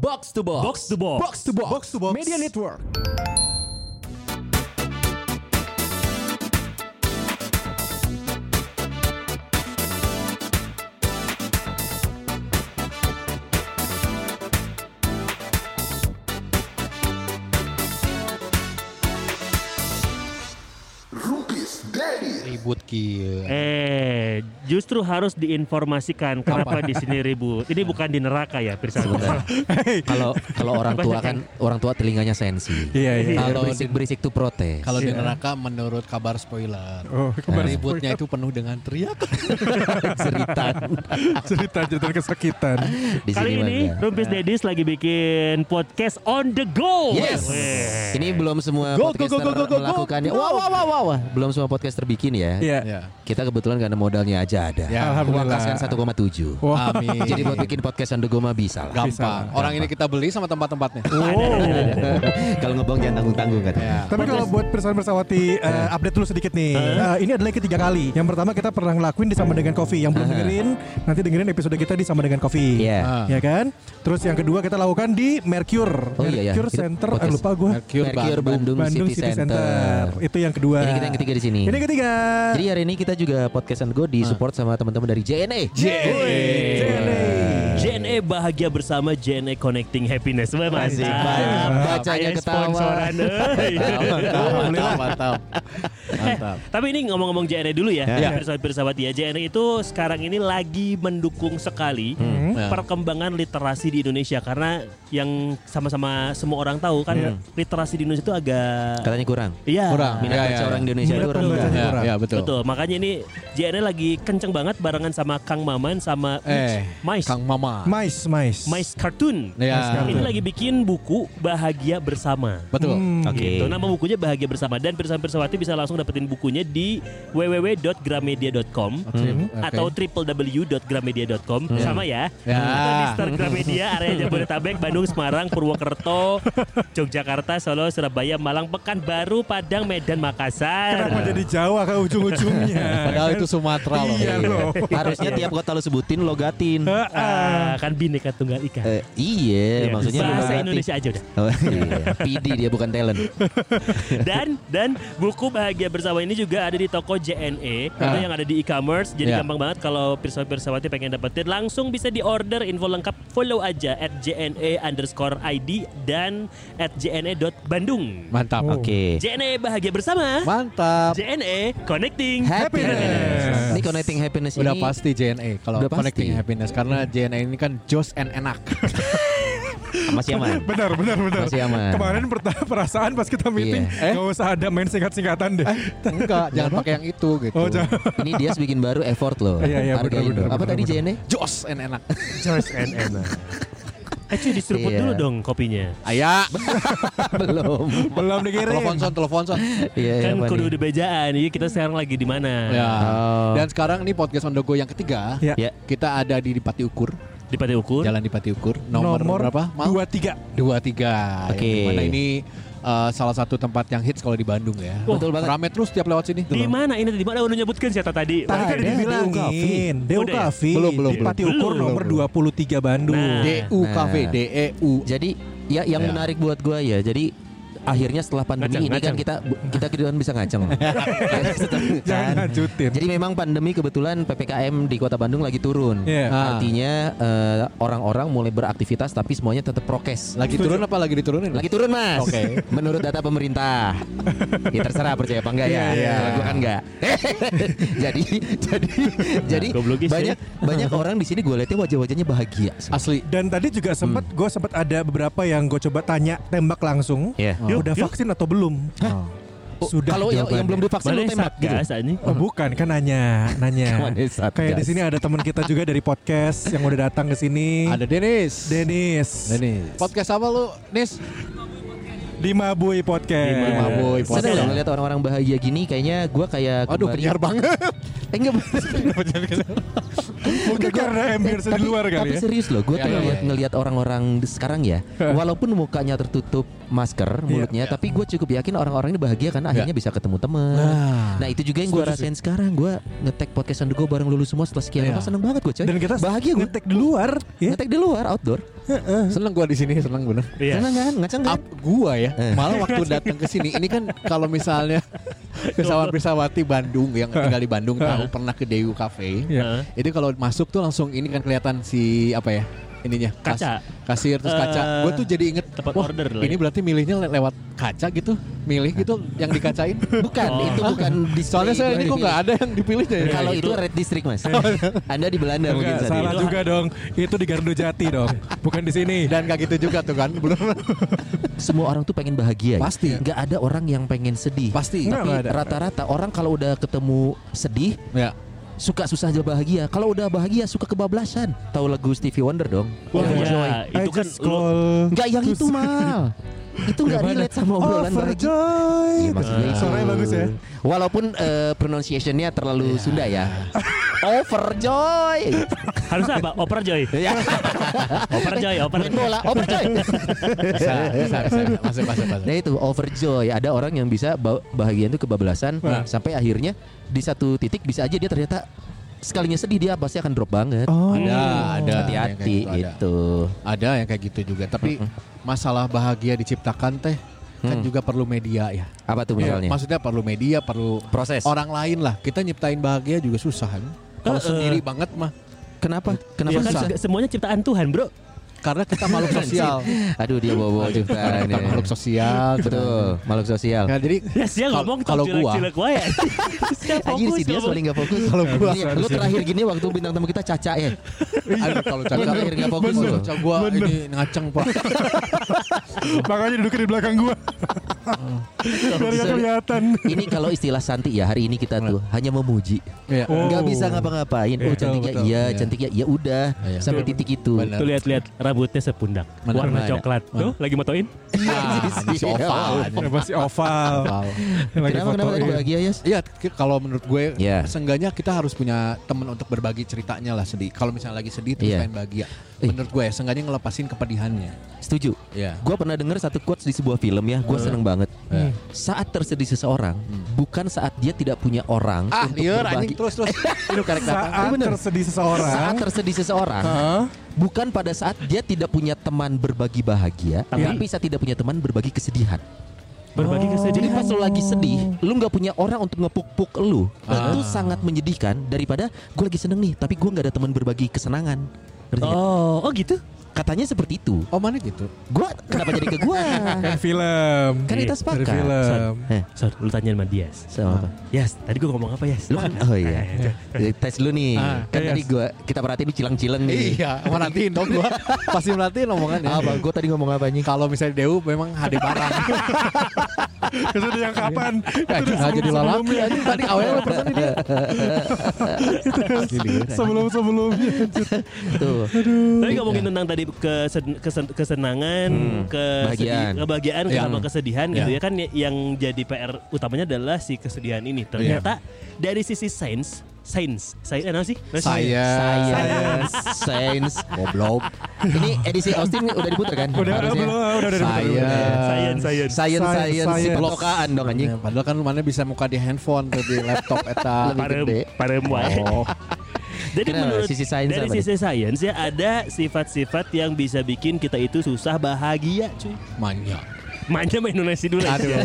Box to Box. Box to Box. Box to box. Box to box. Media Network. Ribut kieu. Eh, justru harus diinformasikan kenapa di sini ribut. Ini bukan di neraka ya, Pirsa. Kalau kalau orang tua kan orang tua telinganya sensi. Iya iya. Kalau Kalau berisik-berisik tuh protes. Kalau di neraka menurut kabar spoiler. Oh, kabar Ributnya itu penuh dengan teriak. ceritaan cerita cerita kesakitan. di Kali sini ini Rumpis Dedis lagi bikin podcast on the go. Yes. Ini belum semua Go, go, podcaster go, go, go, go, melakukannya. go. Wah, wah, wah, wah, wah. Belum semua podcaster bikin ya. Iya. ya. Kita kebetulan karena modalnya aja ada. Ya, Uang kan 1,7. Wah. Amin. Jadi buat bikin podcast on the go mah bisa lah. gampang. Orang ini kita beli sama tempat-tempatnya. Kalau ngebong jangan tanggung-tanggung kan. Ya. Tapi kalau buat persoalan bersawati eh, update dulu sedikit nih. Eh, ini adalah yang ketiga kali. Yang pertama kita pernah ngelakuin di sama dengan Coffee. Yang belum dengerin nanti dengerin episode kita di sama dengan Coffee. Iya. Ah. Ya kan? Terus yang kedua kita lakukan di Mercure. Oh iya, iya. Mercure Center. Eh, lupa gue. Mercure, Mercure Bandung. Bandung, Bandung City, Center. Itu yang kedua. Ini kita yang ketiga di sini. Ini ketiga. Jadi hari ini kita juga podcast and go di support sama teman-teman dari JNE. JNE. JNE bahagia bersama JNE Connecting Happiness. Wah, banget. Bacanya ketawa. Mantap, mantap. Mantap. Tapi ini ngomong-ngomong JNE dulu ya, Ya. pirsawan-pirsawat ya. JNE itu sekarang ini lagi mendukung sekali Ya. perkembangan literasi di Indonesia karena yang sama-sama semua orang tahu kan Iya. literasi di Indonesia itu agak Katanya kurang. Iya. Kurang. Minat Ya, baca ya, orang ya. Indonesia Minat itu rendah. pembacanya Ya, kurang. ya, betul. Betul, makanya ini JNE lagi kenceng banget barengan sama Kang Maman sama Eh, Mais. Kang Mama. Mais, Mais. Mais Cartoon. Ya. Ini lagi bikin buku Bahagia Bersama. Betul. Hmm. Oke. Gitu. Nama bukunya Bahagia Bersama dan Pirsawan Pirsawati bisa langsung dapetin bukunya di www.gramedia.com atau www.gramedia.com sama ya. Ya. Itu di Gramedia area Jabodetabek, Bandung, Semarang, Purwokerto, Yogyakarta, Solo, Surabaya, Malang, Pekanbaru, Padang, Medan, Makassar. Kenapa jadi Jawa ke ujung-ujungnya? Padahal itu Sumatera loh. Iya loh. Harusnya tiap kota lu sebutin logatin. Ah, kan bineka tunggal ika. Eh, iya, maksudnya bahasa logatin. Indonesia aja udah. Oh, iya. PD dia bukan talent. dan dan buku bahagia bersama ini juga ada di toko JNE itu Ah. yang ada di e-commerce jadi Ya. gampang banget kalau pirsawan pirsawati pengen dapetin langsung bisa di order info lengkap follow aja at JNE underscore ID dan at JNE.Bandung Mantap. Oh. Oke. JNE bahagia bersama Mantap. JNE connecting Happiness. Ini connecting happiness Udah ini. pasti JNE kalau Udah pasti. connecting happiness karena JNE ini kan jos and enak. Masih aman. Benar, benar, benar. Masih aman. Kemarin perasaan pas kita meeting, Iya. Eh? nggak usah ada main singkat-singkatan deh. Enggak, jangan pakai yang itu gitu. Oh, jangan. Ini dia bikin baru effort loh. Iya, iya, benar, benar, Apa benar, tadi. JNE? Jos and enak. Choice and enak Eh cuy diseruput Iya. dulu dong kopinya Aya, Belum. Belum dikirim. telepon son, telepon son. Iya, Kan apa kudu di bejaan Iya kita sekarang lagi di mana Ya. Oh. Dan sekarang nih podcast on the go yang ketiga. Ya. Ya. Kita ada di Dipati Ukur, Di Pati Ukur Jalan Dipati Ukur. Nomor, berapa? Mal? Dua tiga. Dua tiga. Oke. Yang di mana ini uh, salah satu tempat yang hits kalau di Bandung ya. Betul banget. Rame terus tiap lewat sini. Di mana ini di mana udah nyebutkan siapa tadi? Tadi kan dibilangin ya? Cafe Belum, belum, di belum. Pati Ukur Belum, nomor belum. 23 Bandung. Nah. DU Nah. Cafe, D E U. Jadi ya yang Ya. menarik buat gua ya. Jadi akhirnya setelah pandemi Ngaceng, ini kan ngaceng. kita kita kemudian bisa ngaceng. Kan? Jadi memang pandemi kebetulan PPKM di Kota Bandung lagi turun. Iya. Ah. Artinya eh, orang-orang mulai beraktivitas tapi semuanya tetap prokes. Lagi turun apa lagi diturunin? Lagi turun mas. Oke. Menurut data pemerintah. ya terserah percaya apa enggak ya. Iya, iya. Kalau gua kan enggak. jadi jadi jadi goblokis banyak banyak orang di sini gue lihatnya wajah-wajahnya bahagia. Asli. Dan tadi juga sempat gue sempat ada beberapa yang gue coba tanya tembak langsung. Iya. Yuk, Udah yuk. vaksin atau belum? Sudah. Kalau yang, yang belum divaksin lu tembak gitu. Ini? Oh bukan kan nanya, nanya. Kayak di sini ada teman kita juga dari podcast yang udah datang ke sini. Ada Denis. Denis. Denis. Podcast apa lu, Nis? Di Mabui Podcast. Di Mabui Sadar Podcast. loh ngeliat orang-orang bahagia gini kayaknya gue kayak Aduh, penyiar banget. Eh, enggak Mungkin karena ambience di luar kali tapi ya. serius loh, gue Ya, tuh ya, ngeliat, ngeliat orang-orang di sekarang ya, walaupun mukanya tertutup masker mulutnya, tapi gue cukup yakin orang-orang ini bahagia karena akhirnya bisa ketemu teman. Nah. Nah itu juga yang gue rasain sekarang, gue ngetek podcast Undergo bareng lulu semua setelah sekian Iya. lama seneng banget gue coy. Dan kita bahagia gue. ngetek di luar ya. Ngetek di luar, outdoor. Seneng gua di sini, seneng bener. Iya. Seneng kan, ngaceng kan? Ap, gua ya, Eh. malah waktu datang ke sini, ini kan kalau misalnya pesawat Pirsawati Bandung yang tinggal di Bandung tahu pernah ke Dewi Cafe, Iya. itu kalau masuk tuh langsung ini kan kelihatan si apa ya ininya kas- Kaca. kasir terus kaca. Eh, Gue tuh jadi inget tempat wah, order lah Ini ya." berarti milihnya le- lewat kaca gitu, milih gitu yang dikacain. Bukan, Oh. itu bukan display. Soalnya saya ini kok nggak ada yang dipilihnya ya. Kalau itu itu- red district mas. Anda di Belanda mungkin Enggak, saat salah itu. juga dong. Itu di Gardu Jati dong. Bukan di sini. Dan gak gitu juga tuh kan, belum Semua orang tuh pengen bahagia. ya. Pasti. Nggak ada orang yang pengen sedih. pasti. Nggak, Tapi rata-rata orang kalau udah ketemu sedih Ya. Suka susah aja bahagia. Kalau udah bahagia suka kebablasan. Tahu lagu Stevie Wonder dong? Wah, Overjoy. iya. I Itu kan Enggak yang itu mal. Itu nggak relate sama obrolan. Overjoy. Iya, maksudnya itu. Suaranya bagus ya. Walaupun eh, pronunciationnya terlalu Sunda ya. Overjoy. Harusnya apa? Overjoy. Ya. Overjoy, Main overjoy. bola, overjoy. Bisa, bisa, bisa. Masuk, masuk, masuk. Nah itu overjoy. Ada orang yang bisa ba- bahagia itu kebablasan Nah. sampai akhirnya di satu titik bisa aja dia ternyata sekalinya sedih dia pasti akan drop banget. Oh. Ada, ada. Hati-hati yang kayak gitu, ada. itu. Ada yang kayak gitu juga. Tapi masalah bahagia diciptakan teh kan Hmm. juga perlu media ya. Apa tuh Ya, misalnya? maksudnya perlu media, perlu Proses. orang lain lah. Kita nyiptain bahagia juga susah kan. Kalau Eh, eh. sendiri banget mah. Kenapa? Kenapa Ya kan semuanya ciptaan Tuhan, Bro. Karena kita makhluk sosial. Aduh dia bawa-bawa Karena ciptaan kita makhluk sosial. Betul, makhluk sosial. Nah, jadi Ya sih Kal- ngomong kalau gua- Anjir fokus si dia paling gak fokus. Kalau gua- Nih, lu terakhir gini waktu bintang tamu kita Caca ya. aduh, kalau caca terakhir gak fokus caca gua ini ngaceng pak. Makanya duduknya di belakang gua. Biar kelihatan. Ini kalau istilah Santi ya hari ini kita tuh hanya memuji. Iya. Oh. Nggak bisa ngapa-ngapain. Oh Iya, cantiknya betul. iya, cantiknya iya udah Iya. sampai titik itu. Tuh lihat-lihat rambutnya sepundak. Mana? Warna Mana? coklat. Tuh lagi motoin. Ah, ini si oval. Ya, masih oval. Kenapa kenapa tadi bahagia ya? Iya, kalau menurut gue, Iya. seenggaknya kita harus punya teman untuk berbagi ceritanya lah sedih. Kalau misalnya lagi sedih terus pengen bahagia, menurut gue, seenggaknya ngelepasin kepedihannya. Setuju. Iya. Gue pernah dengar satu quotes di sebuah film ya, gue seneng banget. Hmm. Saat tersedih seseorang, bukan saat dia tidak punya orang Ah, untuk liar berbagi. anjing terus terus. Ini karek datang. Saat bener. tersedih seseorang. Saat tersedih seseorang, Hah? bukan pada saat dia tidak punya teman berbagi bahagia, Tapi- tapi saat tidak punya teman berbagi kesedihan. Berbagi Oh. Jadi kesedihan. pas lu lagi sedih, lu nggak punya orang untuk ngepuk-puk lu, Ah. itu sangat menyedihkan daripada gue lagi seneng nih, tapi gue nggak ada teman berbagi kesenangan. Ngerti? Oh, oh gitu. Katanya seperti itu. Oh mana gitu? Gua kenapa jadi ke gua? Kayak film. Kan kita Dari sepakat. film. Eh, Sor, lu tanya sama Dias. sama apa? Yes, tadi gua ngomong apa, Yes? Lu kan oh iya. Tes lu nih. Ah, kan iya. tadi gua kita perhatiin lu cilang-cilang nih. Iya, merhatiin dong gua. Pasti merhatiin omongannya. Apa? Gua tadi ngomong apa nih? Kalau misalnya Dewu memang HD barang. Kesedihan yang kapan? Ya, nggak jadi lalaki anjing tadi awalnya persen dia. Sebelum sebelumnya. Tuh. Tapi ngomongin tentang tadi kesen- kesen- kesenangan, ke Bahagiaan. kebahagiaan, Ya. sama kesedihan gitu ya kan y- yang jadi PR utamanya adalah si kesedihan ini. Ternyata dari sisi sains, sains, sains apa sih? Saya Science, science. goblok. Ini edisi Austin udah diputar kan? Udah udah udah Saya. Science, science. Science, Science, science, si petokaan dong anjing. Ya, padahal kan mana bisa muka di handphone tuh di laptop eta. Lebih Parem, gede. parem wae. Oh. Jadi Kenapa? menurut Sisi sains dari sisi sains ya ada sifat-sifat yang bisa bikin kita itu susah bahagia, cuy. Manja. Manja main Indonesia dulu Aduh. aja.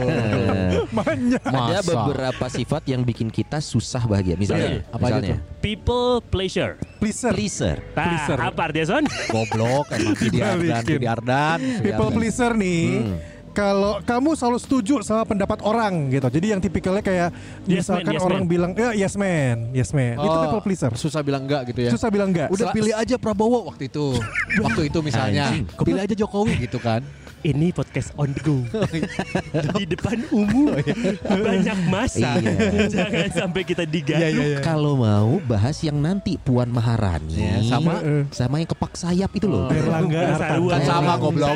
Banyak. Ada Masa? beberapa sifat yang bikin kita susah bahagia. Misalnya, Iya. Apa aja misalnya People pleasure. Pleaser. pleaser. Nah, Pleaser. apa artinya Son? Goblok emang di Ardan, di Ardan. People pleaser nih. Hmm. Kalau kamu selalu setuju sama pendapat orang gitu. Jadi yang tipikalnya kayak Yes man, misalkan yes orang man. bilang ya yes man, yes man. Itu Oh, people pleaser. Susah bilang enggak gitu ya. Susah bilang enggak. Udah Sel- pilih aja Prabowo waktu itu. waktu itu misalnya. Pilih aja Jokowi gitu kan. Ini podcast on the go di depan umum banyak masa Iya. jangan sampai kita digaduh Iya, iya, iya. Kalau mau bahas yang nanti Puan Maharani Ya, sama- sama yang kepak sayap itu loh. Erlangga Sarua sama, goblok.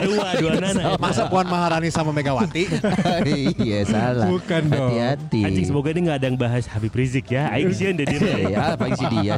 Nana Masa Puan Maharani sama Megawati? iya salah. Bukan dong. Hati-hati. Anjing semoga ini nggak ada yang bahas Habib Rizik ya Aing sih deh ya, apa sih dia?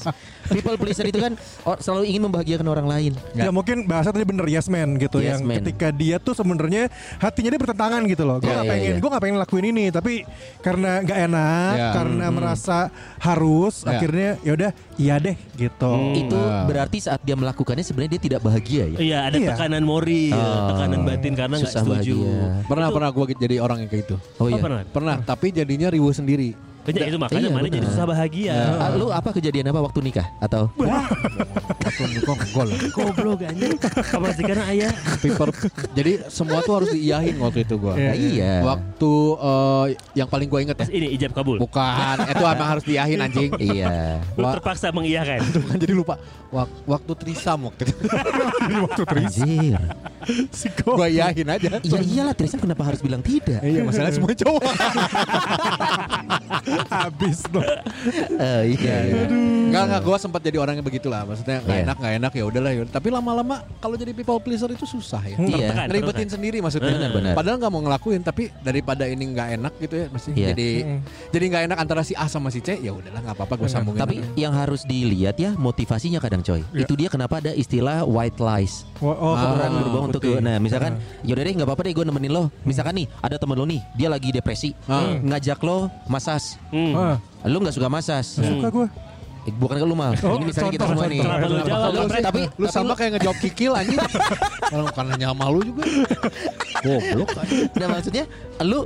People pleaser itu kan or- selalu ingin membahagiakan orang lain. Ya mungkin bahasa tadi bener yes man gitu yang ketika dia tuh sebenarnya hatinya dia bertentangan gitu loh. Gue Ya, gak ya, pengen, ya. gue gak pengen lakuin ini, tapi karena nggak enak, Ya. karena merasa harus, Ya. akhirnya yaudah iya deh gitu. Itu Nah. berarti saat dia melakukannya sebenarnya dia tidak bahagia ya. Iya ada Iya. tekanan moral Oh. tekanan batin karena nggak Susah setuju bahagia. Pernah pernah gue jadi orang yang kayak gitu. Oh Oh, iya. pernah Pernah, tapi jadinya riuh sendiri. Banyak itu makanya Iya, mana jadi susah bahagia Ah, lu apa kejadian apa waktu nikah atau Kok gol. Goblok anjing Kapan sih karena ayah Paper. Jadi semua tuh harus diiyahin waktu itu gue. Iya. iya. Waktu eh, yang paling gue inget ya. Ini ijab kabul Bukan, itu emang harus diiyahin anjing. Iya. Lu terpaksa mengiyakan Bukan jadi lupa. Wak- waktu trisam waktu itu. waktu Tris Anjir. Siko. gue iyahin aja. Ya iyalah Tristan kenapa harus bilang tidak? Iya, masalahnya semua cowok. Habis dong. Eh, iya. iya. Enggak enggak gue sempat jadi orang yang begitulah. Maksudnya nggak Iya. enak nggak enak ya udahlah. ya. Tapi lama-lama kalau jadi people pleaser itu susah ya. Iya. Tertekan, Ngeribetin tertekan. sendiri maksudnya. Benar, benar. Padahal nggak mau ngelakuin tapi daripada ini nggak enak gitu ya mesti Iya. jadi jadi nggak enak antara si A sama si C ya udahlah nggak apa-apa gue sambungin. Tapi yang harus dilihat ya motivasinya kadang coy. Iya. Itu dia kenapa ada istilah white lies. Oh, oh, Ah, berbohong untuk nah misalkan yaudah deh nggak apa-apa deh gue nemenin lo. Misalkan nih ada temen lo nih dia lagi depresi Ah. ngajak lo masas. Hmm. Ah, Lo nggak suka masas. suka gue. Eh, bukan ke lu mal. Oh, Ini misalnya kita contoh, semua nih. lu jawab, Lu- tapi lu sama kayak ngejawab kikil anjing. Orang bukan hanya sama lu juga. Goblok. Nah maksudnya lu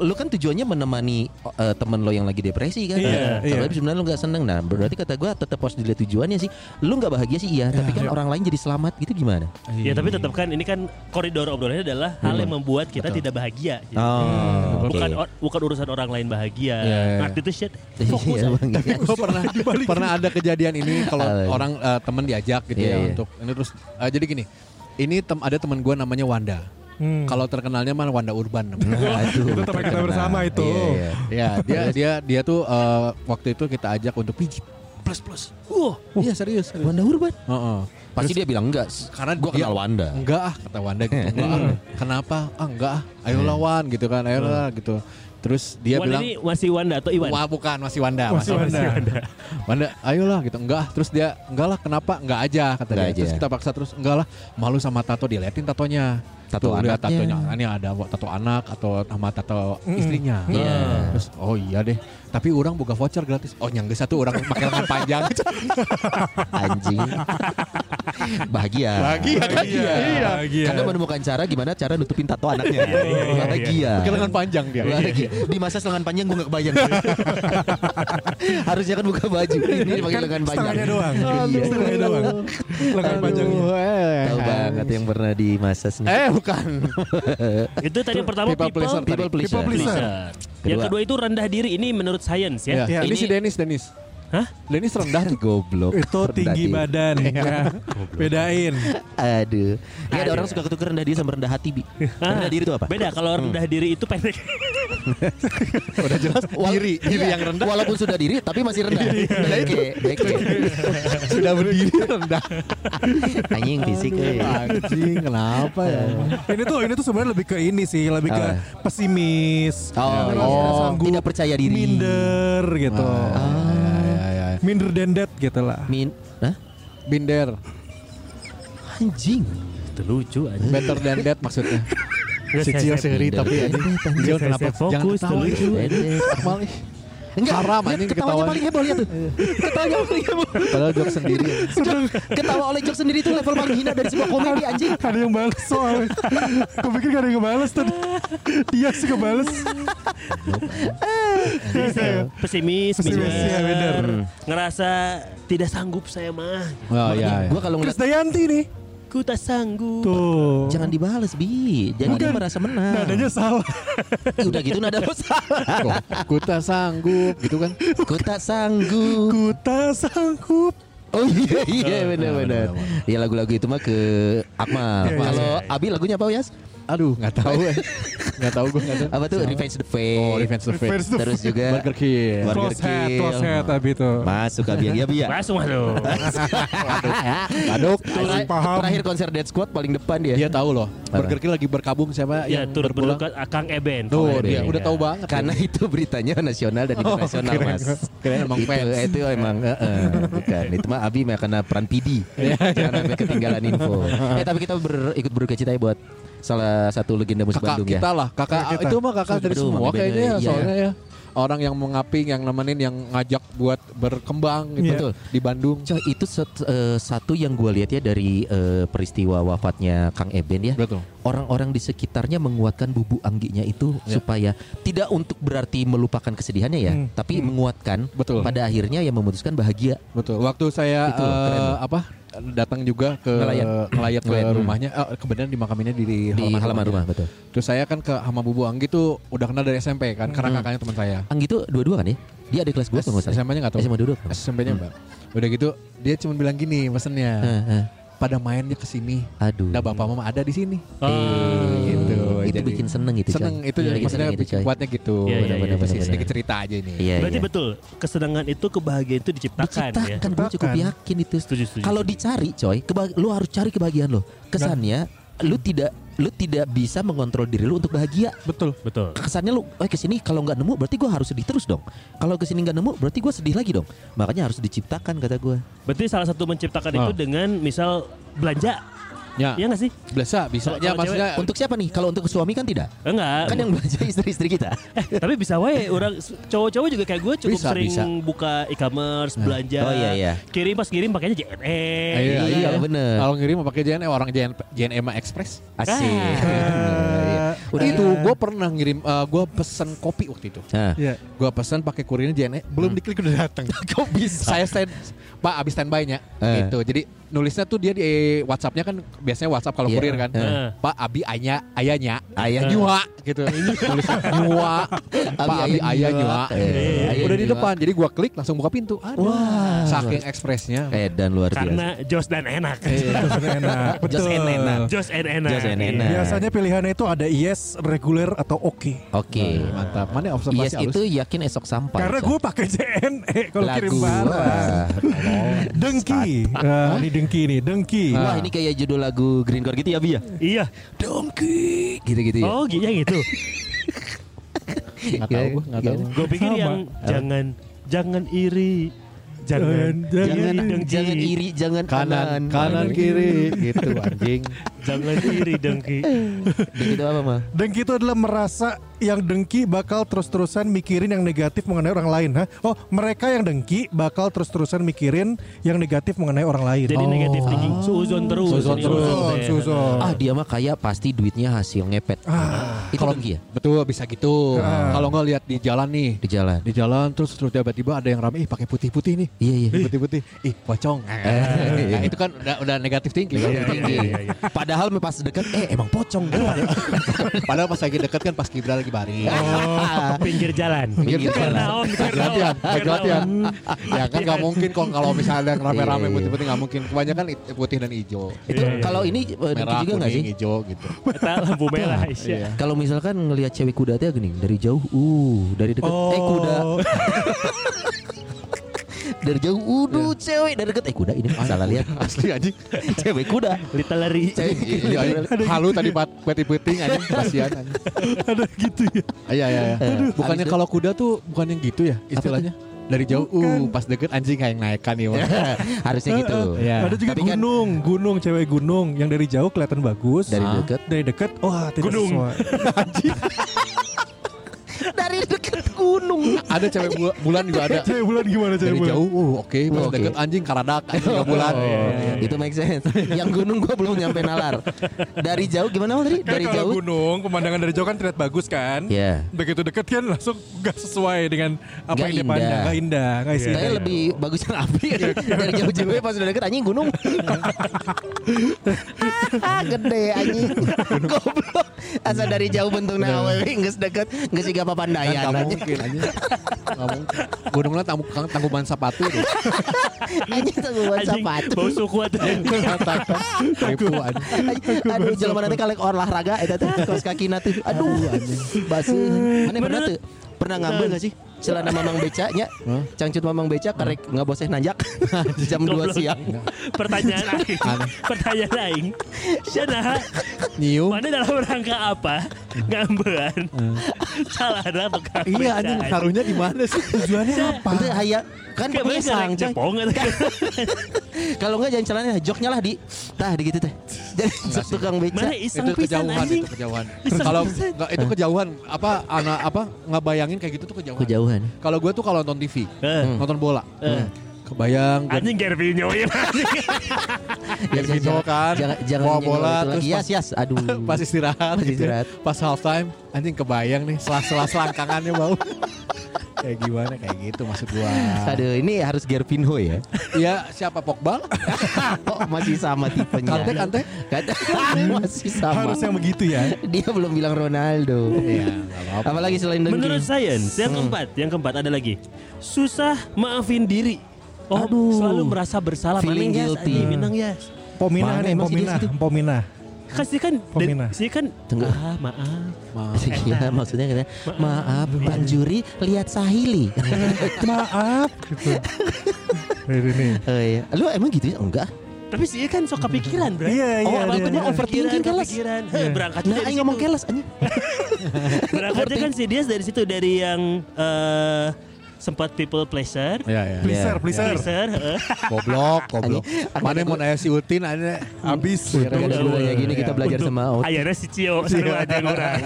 lu kan tujuannya menemani eh, temen lo yang lagi depresi kan. Iya, iya. Tapi sebenarnya lu nggak seneng. Nah berarti kata gua tetap harus dilihat tujuannya sih. Lu nggak bahagia sih iya. Tapi kan orang lain jadi selamat gitu gimana? Ya tapi tetap kan ini kan koridor obrolannya adalah hal yang membuat kita tidak bahagia. Jadi, Oh. Bukan bukan urusan orang lain bahagia. Iya, iya. Ngerti itu shit. Iya, iya. gue pernah pernah ada kejadian ini kalau Apa? orang eh, temen diajak gitu Iya, ya iya. untuk ini terus eh, jadi gini ini tem ada teman gue namanya Wanda Hmm. kalau terkenalnya mah Wanda Urban namanya. Aduh, Itu teman kita bersama itu. Iya, iya. ya dia dia dia tuh eh, waktu itu kita ajak untuk pijit plus plus wah iya serius, serius. Wanda Urban. Heeh. Pasti dia bilang enggak. karena gua dia- kenal Wanda. enggak ah kata Wanda gitu enggak ah. kenapa ah enggak ah ayolah Wan gitu kan ayolah gitu terus dia Wan bilang ini masih Wanda atau Iwan? Wah bukan masih Wanda Masih Wanda. Wanda ayolah gitu enggak terus dia enggak lah kenapa enggak aja kata Enggak dia terus aja. kita paksa terus enggak lah malu sama tato diliatin tatonya Tato Tuh, lihat anaknya. tatonya ini ada tato anak atau sama tato istrinya Iya. terus oh iya deh tapi orang buka voucher gratis oh nyangga satu orang pakai lengan panjang Anjing. Bahagia. Bahagia, Iya. Iya. Karena menemukan cara gimana cara nutupin tato anaknya. iya, Bahagia. pakai lengan panjang dia Bahagia. Di masa lengan panjang gue gak kebayang. Harusnya kan buka baju. Ini pakai lengan panjang. Setengahnya doang. Iya. Setengahnya doang. Lengan panjangnya. Eh. Tahu banget yang pernah di masa eh bukan Itu tadi yang pertama People people, pleaser. People pleaser. People pleaser. pleaser. Yang Kedua. itu rendah diri ini menurut sains ya. Ya, ini, Ini- si Dennis Dennis Hah? Dennis rendah tuh Goblok. Itu tinggi Rendah badan. Ya. Bedain. Aduh. Ini ada Ada. orang suka ketukar rendah diri sama rendah hati, Bi. Rendah diri itu apa? Beda kalau rendah diri itu pendek. udah jelas Wal- diri diri iya, yang rendah Walaupun sudah diri tapi masih rendah. Beke, beke. sudah berdiri rendah Anjing fisik eh. anjing kenapa ya Ini tuh ini tuh sebenarnya lebih ke ini sih, lebih ke pesimis. Oh, iya. sanggup, Tidak percaya diri. Minder gitu. Ah. Minder than that gitu lah. Min, Hah? binder Anjing. Itu lucu aja. better than that maksudnya si Cio binder. tapi anjing Cio kenapa fokus, jangan ketawa tuh lucu. Akmal ih. Enggak, Haram, anjing, ketawanya ketawa. paling heboh lihat tuh. Ketawanya paling heboh. padahal jok sendiri Ketawa oleh Jok sendiri itu level paling hina dari sebuah komedi anjing. Ada yang balas soalnya. Gue pikir gak ada yang ngebales tadi. Dia sih ngebales. Pesimis, Pesimis, ya, bener. Ngerasa tidak sanggup saya mah. oh iya Gua kalau ngeliat Dayanti nih. Ku tak sanggup. Tuh. jangan dibales bi. Jadi dia merasa menang. Nadanya salah. Ih, Udah gitu nada lo salah. ku tak sanggup gitu kan Ku tak sanggup. Ku tak sanggup. Oh iya iya benar benar. Ya lagu-lagu itu mah ke Akmal. Iya, iya, Kalau iya. Abi lagunya apa Yas? Aduh, nggak tahu. eh. Nggak tahu gue nggak tahu. Apa tuh Revenge the Fate. Oh, Revenge the Fate. Revenge the Terus juga Burger King. Burger Close head, close head tapi itu. Masuk Abi ya Abi ya. Langsung halo. Aduk. Terakhir, paham. terakhir konser Dead Squad paling depan dia. Dia tahu loh. Burger King lagi berkabung siapa Ya yang turut berpulang. berduka Kang Eben. Tuh, dia udah tahu banget. Karena itu beritanya nasional dan internasional kirain- mas. kirain emang itu, fans. itu emang eh, bukan. Itu mah Abi mah karena peran PD. Iya. Jangan sampai ketinggalan info. eh tapi kita ber, ikut berduka cita ya buat salah satu legenda musik kakak Bandung kita ya. lah kakak kita. itu mah kakak dari semua kayaknya ya, iya. soalnya ya orang yang mengaping yang nemenin yang ngajak buat berkembang gitu Iya. Betul. di Bandung Coy, itu set- eh, satu yang gue lihat ya dari eh, peristiwa wafatnya Kang Eben ya. betul Orang-orang di sekitarnya menguatkan bubu angginya itu Ya. supaya tidak untuk berarti melupakan kesedihannya ya, Hmm. tapi menguatkan. Betul. Pada akhirnya yang memutuskan bahagia. betul waktu saya Itu, eh, keren loh. apa datang juga ke Ngelayat. ngelayat ke hmm. rumahnya eh, kebetulan dimakaminnya di, di halaman rumah betul. terus saya kan ke sama Bubu Anggi tuh udah kenal dari SMP kan karena Hmm. kakaknya teman saya Anggi itu dua-dua kan ya? Dia ada kelas gue kalau nggak salah. SMP-nya nggak tahu SMA dua-dua. SMP-nya mbak udah gitu dia cuma bilang gini pesennya Heh, heh. Pada mainnya ke sini Aduh. Nah bapak mama ada di sini Oh, gitu. itu Jadi- bikin seneng gitu. Coy. seneng itu Iya, jadi bikin maksudnya seneng gitu, bikin coy. kuatnya gitu Iya, iya, Bener-bener iya, sedikit cerita aja ini Iya, Berarti iya. betul kesenangan itu kebahagiaan itu diciptakan, ya. Diciptakan, gue cukup yakin itu. Setuju, setuju. Kalau dicari, coy, lu harus cari kebahagiaan lo. Kesannya, lu tidak lu tidak bisa mengontrol diri lu untuk bahagia. Betul. Betul. Kesannya lu, eh ke sini kalau nggak nemu berarti gue harus sedih terus dong. Kalau ke sini nggak nemu berarti gue sedih lagi dong. Makanya harus diciptakan kata gue. Berarti salah satu menciptakan itu Oh. dengan misal belanja. Ya Iya gak sih? biasa bisa Kalau- ya kalau maksudnya Untuk siapa nih? Kalau untuk suami kan tidak. Enggak. Kan yang belanja istri-istri kita. Eh, tapi bisa wae orang cowok-cowok juga kayak gue cukup Bisa, sering bisa. buka e-commerce, belanja. Oh, iya, iya. Kirim pas kirim pakainya JNE. Iya, iya, bener. kalau ngirim mau pakai JNE orang JN JNE mah Express Asik. Eh, Udah itu gue pernah ngirim gue pesen kopi waktu itu Nah, Iya. gue pesen pakai kurirnya JNE belum diklik udah datang kok bisa? saya stand pak abis standby-nya Eh. gitu jadi nulisnya tuh dia di WhatsAppnya kan biasanya WhatsApp kalau Iya. kurir kan Eh. pak abi aya ayanya Ayah nyua gitu tulisnya nyua pak abi ayah nyua Eh, ayah udah di depan jadi gua klik langsung buka pintu ada Wah. saking ekspresnya Eh dan luar biasa. Karena jos dan enak. Betul. Just and enak. Jos and enak. Jos and enak. Biasanya pilihannya itu ada yes, reguler atau oke. Oke. mantap mana observasi Yes halus itu yakin esok sampai. Karena gue pakai JNE kalau kirim Lagu. barang. Dengki. Nah, ini dengki nih, dengki. Wah ini kayak judul lagu Green Core gitu ya Bi ya? Iya. Donkey Gitu-gitu ya Oh, gitu ya gitu. nggak tahu gua nggak tahu Gue pikir yang jangan jangan iri. Jangan Jangan- Jangan, dengki. jangan iri, jangan kanan kanan kiri gitu anjing Jangan iri dengki. Dengki itu apa mah? Dengki itu adalah merasa yang dengki bakal terus-terusan mikirin yang negatif mengenai orang lain. Ha? Oh, mereka yang dengki bakal terus-terusan mikirin yang negatif mengenai orang lain. Jadi oh. negatif thinking suzon terus. Suzon terus. suzon. Suzon. Ah dia mah kayak pasti duitnya hasil ngepet. Ah. Itu Kalau- dengki ya? betul bisa gitu Ah. kalau nggak lihat di jalan nih Di jalan. di jalan terus terus tiba-tiba ada yang rame ih pakai putih-putih nih Iya iya. putih-putih ih pocong nah, itu kan udah udah negatif thinking Negatif kan? tinggi. Padahal pas dekat eh emang pocong. padahal pas lagi deket kan pas Gibran lagi baring Oh, pinggir jalan. Pinggir jalan. naon, latihan latihan naon. ya kan nggak mungkin kok kalau misalnya ada rame-rame Iya. putih-putih nggak mungkin kebanyakan putih dan hijau Itu kalau ini eh, merah juga nggak sih? hijau gitu lampu merah. Iya. Kalau misalkan ngelihat cewek kuda teh gini dari jauh, uh dari dekat Oh. eh kuda dari jauh, uduh cewek dari dekat eh kuda ini salah lihat asli anjing cewek kuda. Lita lari. Cewek Iya, iya. halu tadi pat putih-putih anjing kasihan anjing Ada gitu ya. Iya iya iya. Bukannya Habis itu- kalau kuda tuh bukan yang gitu ya istilahnya? Dari jauh, uh, pas deket anjing kayak naikkan nih. Wak. Harusnya gitu. Iya. Ada juga Tapi kan- gunung, gunung cewek gunung yang dari jauh kelihatan bagus. Dari Ah. dekat. dari dekat, wah tidak Gunung. sesuai. Dari dekat gunung. Ada cewek bula- bulan juga ada. Cewek bulan gimana cewek Dari bulan? jauh, uh, oke. Pas Oke. deket anjing karadak, anjing tiga bulan. Oh, iya, iya. Itu make sense. Yang gunung gua belum nyampe nalar. Dari jauh gimana Mas tadi? Kan Dari kalau jauh. gunung, pemandangan dari jauh kan terlihat bagus kan? Ya. Begitu deket kan langsung gak sesuai dengan apa Nggak yang dia indah. pandang. Gak indah, gak isi. Saya lebih bagus yang api dari jauh-jauh pas udah deket anjing gunung. Gede anjing. Goblok. Asa dari jauh bentuknya awewe geus deket geus siga Kan papandayan gak aja. mungkin aja. Gak mungkin. Gunungnya tanggung, tangkuban sepatu. Anjing Anjing, sepatu. bau suku aja. Ribu aja. Aduh, jelema nanti kalek olahraga eta teh kaos kakina tuh. Aduh, basi. Mana pernah tuh? Pernah ngambil gak sih? Celana mamang becanya, cangcut mamang beca karek nggak boseh nanjak jam 2 Goblok. siang. Pertanyaan aing. Pertanyaan aing. Sana Nyium. mana dalam rangka apa? Ngambean. Salah ada tukang Iya anjing taruhnya di mana sih? Tujuannya apa? Nanti aya kan atau Kalau enggak jangan celananya joknya lah di tah di gitu teh. Jadi sok tukang beca. Mana iseng itu kejauhan itu kejauhan. Kalau nggak itu kejauhan apa anak apa ngebayangin kayak gitu tuh kejauhan. Kejauhan. Kalau gue tuh kalau nonton TV, Eh. nonton bola, Eh. Kebayang Anjing Gervinho ya anjing. Ya, gitu kan, Jangan jangan bawa bola, itu terus lagi. Yes, yes. Aduh. pas istirahat, Pas gitu ya. istirahat. pas half time, anjing kebayang nih selas-selas selangkangannya bau. kayak gimana kayak gitu maksud gua. Aduh, ini harus Gervinho ya. Iya siapa Pogba? Oh, masih sama tipenya. Kante Kante? Kante masih sama. Harus yang begitu ya. Dia belum bilang Ronaldo. Iya, apa-apa. Apalagi selain dengki. Menurut sains, yang Hmm. keempat, yang keempat ada lagi. Susah maafin diri. Oh, Aduh. selalu merasa bersalah. Feeling Maneng, yes, guilty. anjing, Minang yes. Pominah nih, Pominah? Pominah. Kasih kan, sih kan. Tunggu. Ah, maaf. Maaf. Iya, maksudnya katanya, maaf Bang Juri lihat Sahili. Maaf gitu. Ini nih. Oh iya. Lu emang gitu ya? Enggak. Tapi sih kan sok kepikiran, bro. Iya, Oh, iya. apa dia- itu mah dia- overthinking kelas. kepikiran. Iya. Heh, berangkat Nah, aing ngomong keles anjing. Berangkatnya kan si dia dari situ dari yang eh, sempat people pleasure. Iya, iya. Pleaser, Iya. pleaser. Pleasure, heeh. Goblok, goblok. Anjing, Mana mau nanya si Utin ada Habis. Gara-gara kayak gini kita iya. belajar sama Out. Akhirnya si Cio seru aja ngurang.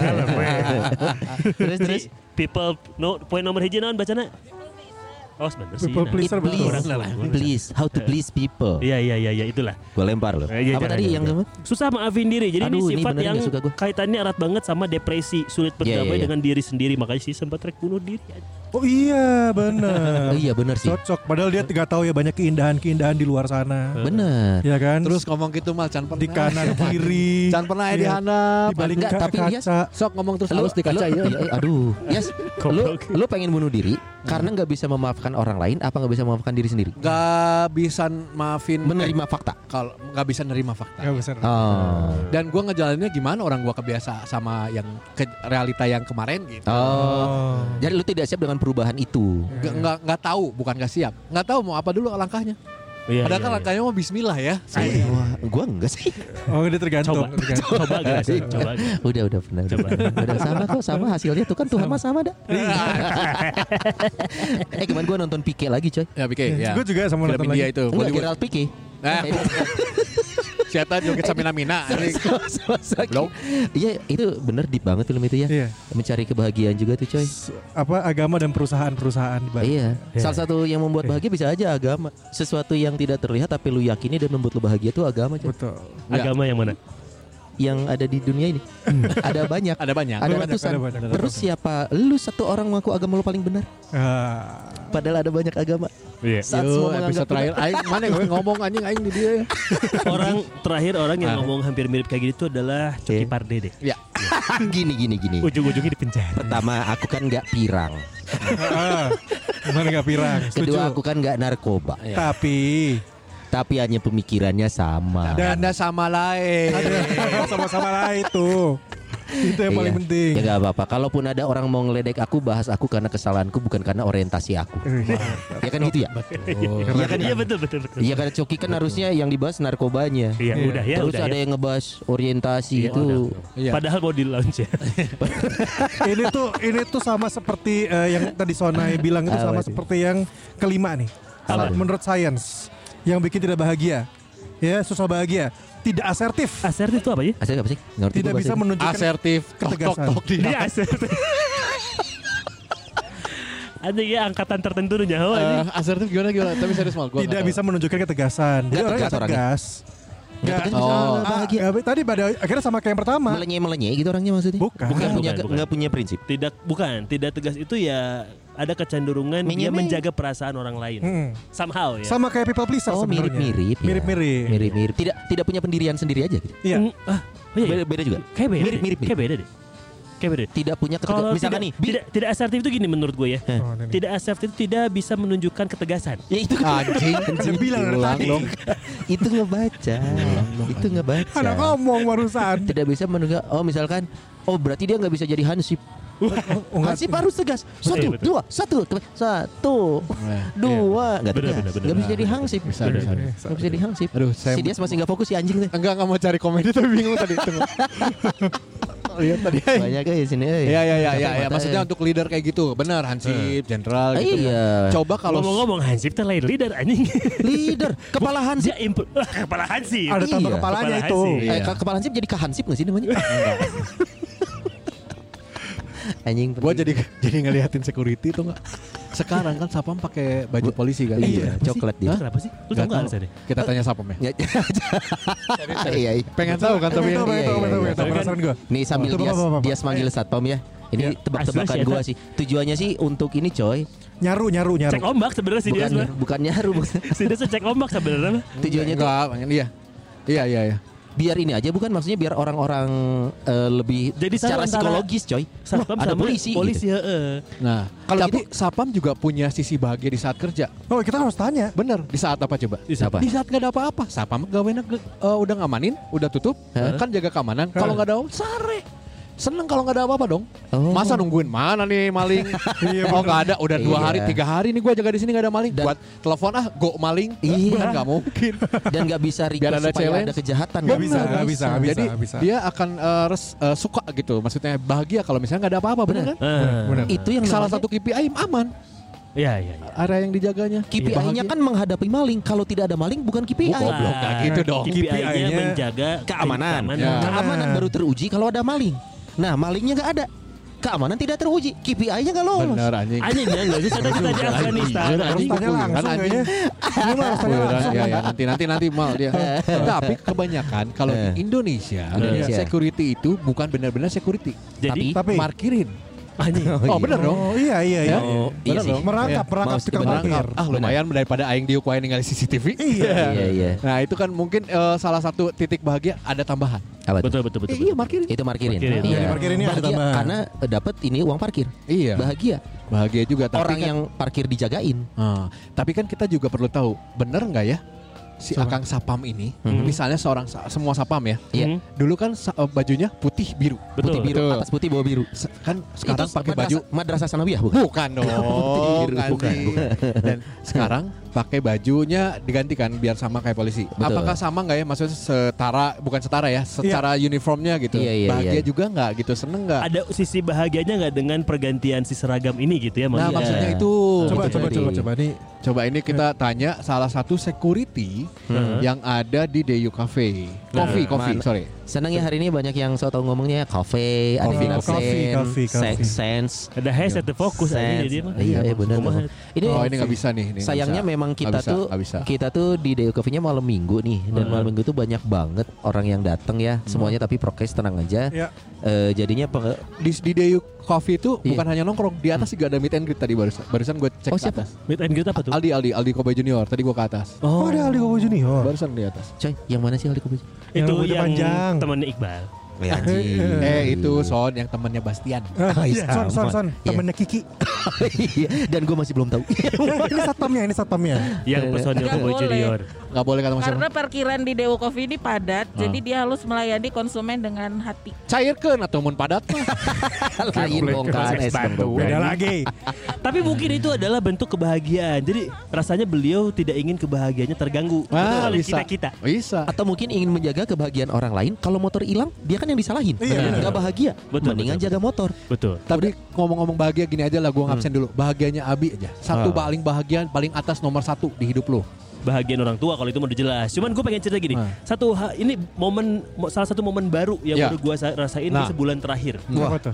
Terus terus Jadi people no poin nomor hiji naon bacana? Oh sebentar sih. People nah. pleaser, please, betul. Orang lah. please, how to please people. Iya iya iya iya itulah. Gue lempar loh. Iya, Apa tadi jangan, yang kamu? Susah maafin diri. Jadi Aduh, ini ini sifat bener yang kaitannya erat banget sama depresi, sulit berdamai iya, iya. dengan diri sendiri. Makanya sih sempat rek bunuh diri. Oh iya, benar. Oh iya benar sih. Cocok. Padahal dia nggak tahu ya banyak keindahan-keindahan di luar sana. Benar. Ya kan? Terus ngomong gitu mal can pernah. di kanan kiri. Can pernah ya di Iya. handap. Di balik Enggak, ka- tapi yes. kaca. Sok ngomong terus halus di kaca lu- ya. iya, aduh, yes, lu, lu pengen bunuh diri karena nggak bisa memaafkan orang lain, apa nggak bisa memaafkan diri sendiri? Gak bisa maafin Menerima fakta. kalau nggak bisa nerima fakta. Nggak besar. Oh, Dan gua ngejalaninnya gimana orang gua kebiasa sama yang ke realita yang kemarin gitu. oh. Jadi lu tidak siap dengan perubahan itu. Nggak nggak nggak tahu, bukan nggak siap. Nggak tahu mau apa dulu langkahnya. Iya, Padahal iya, kan iya. langkahnya mau Bismillah ya. Wah, gua enggak sih. Oh, ini tergantung. Coba, tergantung. coba guys, coba. Udah, udah pernah. Coba. Udah sama kok, sama hasilnya tuh kan Tuhan mah sama dah. eh kemarin gua nonton Pique lagi coy. Ya Bike ya. Gue juga sama Film nonton India lagi. itu. Enggak. Gerald Pique. Nah, siapa joget samina mina. Goblok. Iya, itu bener deep banget film itu ya. Iya. Mencari kebahagiaan juga tuh coy. Apa agama dan perusahaan-perusahaan di. Iya. Salah satu yang membuat bahagia bisa aja agama. Sesuatu yang tidak terlihat tapi lu yakini dan membuat lu bahagia itu agama coy. Betul. Agama yang mana? Yang ada di dunia ini. ada banyak. Ada banyak. Ada banyak, ratusan. ada banyak. Terus siapa? Lu satu orang mengaku agama lu paling benar. Ah, Padahal ada banyak agama. Iya. Saat Yo, semua episode terakhir aing mana gue ngomong anjing aing di dia. Orang terakhir orang yang Ah. ngomong hampir mirip kayak gitu adalah Coki Iya. Pardede. Ya. gini gini gini. Ujung-ujungnya di penjara. Pertama aku kan nggak pirang. ah, Gimana gak pirang? Setuju. Kedua aku kan nggak narkoba. Tapi Tapi hanya pemikirannya sama. Dan- Anda sama lain. sama-sama lah itu. Itu yang paling Iya. penting. Ya gak apa-apa. Kalaupun ada orang mau ngeledek aku, bahas aku karena kesalahanku bukan karena orientasi aku. Ya kan gitu ya? Iya kan iya betul betul betul. Iya karena Coki kan harusnya yang dibahas narkobanya. Iya Iya. udah ya Terus udah ada ya. yang ngebahas orientasi Iya, itu. Iya. Padahal mau di launch ya. ini tuh ini tuh sama seperti eh, yang tadi Sonai bilang itu sama seperti yang kelima nih. Apa? Menurut sains yang bikin tidak bahagia. Ya, susah bahagia. Tidak asertif. Asertif itu apa ya? Asal apa sih? Ngerti Tidak bisa menunjukkan Asertif. Tok tok ketegasan. tok di. Dia asertif. Ada ya angkatan tertentu nyawa Eh, ini. asertif gimana gimana? Tapi serius mal. Gua tidak bisa menunjukkan ketegasan. Nggak orang tegas orangnya. tegas Nggak. kan Oh. bahagia. Ah, tadi pada akhirnya sama kayak yang pertama. Melenye melenye gitu orangnya maksudnya. Bukan. Bukan punya Bukan, bukan. nggak punya prinsip. Tidak bukan, tidak tegas itu ya ada kecenderungan dia menjaga perasaan orang lain. Mm. Somehow ya. Sama kayak people pleaser Oh sebenarnya. mirip-mirip. ya. Mirip-mirip. Mirip-mirip. Tidak tidak punya pendirian sendiri aja gitu. Iya. Mm, ah, oh iya. Beda, beda juga. Kayak beda. Mirip, deh. mirip, Kayak beda deh. Kayak beda. Tidak punya Kalau ketegasan. Misalkan tidak, nih, bi- tidak tidak asertif itu gini menurut gue ya. Oh. Tidak asertif itu tidak bisa menunjukkan ketegasan. ya itu Anjing. Kan bilang dari tadi. dong. itu ngebaca. itu ngebaca. Anak ngomong barusan. Tidak bisa menunjuk. Oh misalkan, oh berarti dia nggak bisa jadi hansip. Oh, nggak- hansip harus tegas. Satu, betul. dua, satu, satu, dua, nggak Benar, tegas. Nggak bisa jadi hansip. Bisa, bisa. Nggak bisa jadi hansip. Aduh, saya Si Dias masih nggak fokus si anjing tuh. enggak enggak mau cari komedi tapi bingung tadi. Lihat tadi. Banyak ya di sini. eh. Iya iya iya iya ya. maksudnya eh. untuk leader kayak gitu. Benar Hansip, jenderal Ah, gitu. iya. Coba kalau Ngomong-ngomong Hansip teh lain leader anjing. leader, kepala hansip. Ah, kepala Hansip. Ada tambah Iya. kepalanya Kepala itu. Hansip. Eh, ke- kepala hansip jadi kehansip nggak sih namanya? Anjing. Gua jadi jadi ngeliatin security tuh nggak. Sekarang kan sapam pakai baju polisi kan. Iya, coklat dia. Kenapa sih? Lu tahu nggak alasannya? Kita tanya sapam ya. Ya, Iya, iya. Pengen tahu kan tapi. Penasaran. Nih sambil dia dia manggil satpam ya. Ini Iya. tebak-tebakan sih, gua sih. Tujuannya sih untuk ini coy. Nyaru, nyaru, nyaru. Cek ombak sebenarnya si dia Bukan bukan nyaru. Si dia cek ombak sebenarnya. Tujuannya tuh iya. Iya iya iya. Biar ini aja bukan maksudnya biar orang-orang eh, lebih Jadi secara antara psikologis coy. Satpam Wah, ada polisi. Polisi gitu. heeh. Nah, Kalau tapi sapam juga punya sisi bahagia di saat kerja. Oh kita harus tanya. Bener, di saat apa coba? Di saat Apa? Di saat gak ada apa-apa, sapam gawena ge- eh, udah ngamanin, udah tutup, Hah? kan jaga keamanan. Kalau nggak ada sare. Seneng kalau nggak ada apa-apa dong. Oh. Masa nungguin mana nih maling? oh nggak ada, udah dua Iya. hari, tiga hari nih gue jaga di sini nggak ada maling. Dan- Buat telepon ah, go maling. Iya. Kan nggak mungkin. Dan nggak bisa request Biar ada supaya challenge. ada kejahatan. Nggak bisa, Bener. nggak bisa, nggak bisa. Jadi bisa. dia akan eh, res- eh, suka gitu, maksudnya bahagia kalau misalnya nggak ada apa-apa, bener kan? Ah. Benar. Itu yang Salah satu KPI aman, Iya iya iya. area yang dijaganya. KPI-nya kan menghadapi maling. Kalau tidak ada maling bukan KPI. Oh, goblok. nggak gitu dong. KPI-nya menjaga Keamanan. Ya. Keamanan baru teruji kalau ada maling. Nah, malingnya nggak ada. Keamanan tidak teruji. KPI-nya nggak lolos. Bener anjing. Anjing ya enggak sih kita kita di Afghanistan. Harus anjing. tanya langsung Kan anjing. kayaknya. Ini mah harus tanya Beneran, langsung. ya, ya, nanti nanti nanti mal dia. Tapi kebanyakan kalau di Indonesia, Indonesia. security itu bukan benar-benar security. Jadi Tapi Markirin. Anjing. Oh, bener dong. Oh iya iya iya. Oh, iya Bener sih. dong. Merangkap, Iya. merangkap Mau tukang parkir. Ah lumayan daripada aing diukuain ninggalin CCTV. Iya. Iya, iya. Nah itu kan mungkin eh, salah satu titik bahagia ada tambahan. Apa? Betul betul betul. Eh, iya markirin. Itu markirin. Markirin. Iya. Jadi parkir ini ada Bahagia tambahan. karena dapat ini uang parkir. Iya. Bahagia. Bahagia juga. Tapi Orang kan, yang parkir dijagain. Ah, tapi kan kita juga perlu tahu bener nggak ya si Akang Sapam ini, Mhm. misalnya seorang semua Sapam ya, Iya. Hmm, dulu kan eh, bajunya putih biru. Betul. Putih biru, betul. atas putih bawah biru. Se- Kan sekarang pakai baju madrasah- Sanawiyah bukan? Bukan dong, biru. anjing. Bukan, Dan sekarang pakai bajunya digantikan biar sama kayak polisi. Betul. Apakah sama nggak ya? Maksudnya setara, bukan setara ya, secara uniformnya gitu. Iya, iya, Bahagia iya. juga nggak gitu, seneng nggak? Ada sisi bahagianya nggak dengan pergantian si seragam ini gitu ya Nah maksudnya. maksudnya itu. Coba Itu coba coba coba nih. Coba ini kita tanya salah satu security Hmm. yang ada di Deyu Cafe. Coffee, Nah, coffee, mana? sorry. Senang ya hari ini banyak yang so tau ngomongnya cafe, ada Coffee, yang coffee, sen, coffee, se- coffee. sense. Ada headset fokus aja sense. dia mah. Iya, iya benar. Ini oh ini nggak bisa nih. ini sayangnya bisa. memang kita bisa, tuh bisa. kita tuh di Deo Coffee-nya malam minggu nih dan Hmm. malam minggu tuh banyak banget orang yang datang ya semuanya tapi prokes tenang aja Ya. Eh, jadinya di, di Deyu Coffee itu Iya. bukan hanya nongkrong, di atas juga ada meet and greet tadi barusan. Barusan gue cek Oh, ke siapa? atas. Meet and greet apa tuh? Aldi Aldi Aldi Kobe Junior tadi gue ke atas. Oh ada Aldi Kobo Junior. Barusan di atas. coy yang mana sih Aldi Kobe? Itu Yang yang panjang. temannya Iqbal. Ya, anjing. Eh itu Son yang temannya Bastian. Ah, iya, son, son, son. Iya. Temennya Kiki. Iya, dan gue masih belum tahu. ini satpamnya, ini satpamnya. Yang personil boleh. Junior. Gak boleh kata Mas Karena parkiran di Dewo Coffee ini padat, Ah. jadi dia harus melayani konsumen dengan hati. Cairkan atau mun padat mah. Lain bongkar es Batu. Beda lagi. Tapi mungkin itu adalah bentuk kebahagiaan. Jadi rasanya beliau tidak ingin kebahagiaannya terganggu Ah, oleh bisa. kita kita. Bisa. Atau mungkin ingin menjaga kebahagiaan orang lain. Kalau motor hilang, dia kan yang disalahin. Iya. Gak bahagia. Betul, Mendingan betul, jaga motor. Betul. Tapi ngomong-ngomong bahagia gini aja lah gue ngabsen dulu. Bahagianya Abi aja. Satu Ah. paling bahagia paling atas nomor satu di hidup lo. Bahagian orang tua kalau itu mau jelas. Cuman gue pengen cerita gini. Ah. Satu ini momen mo- salah satu momen baru yang Ya. baru gue rasain Nah. di sebulan terakhir. Tuh?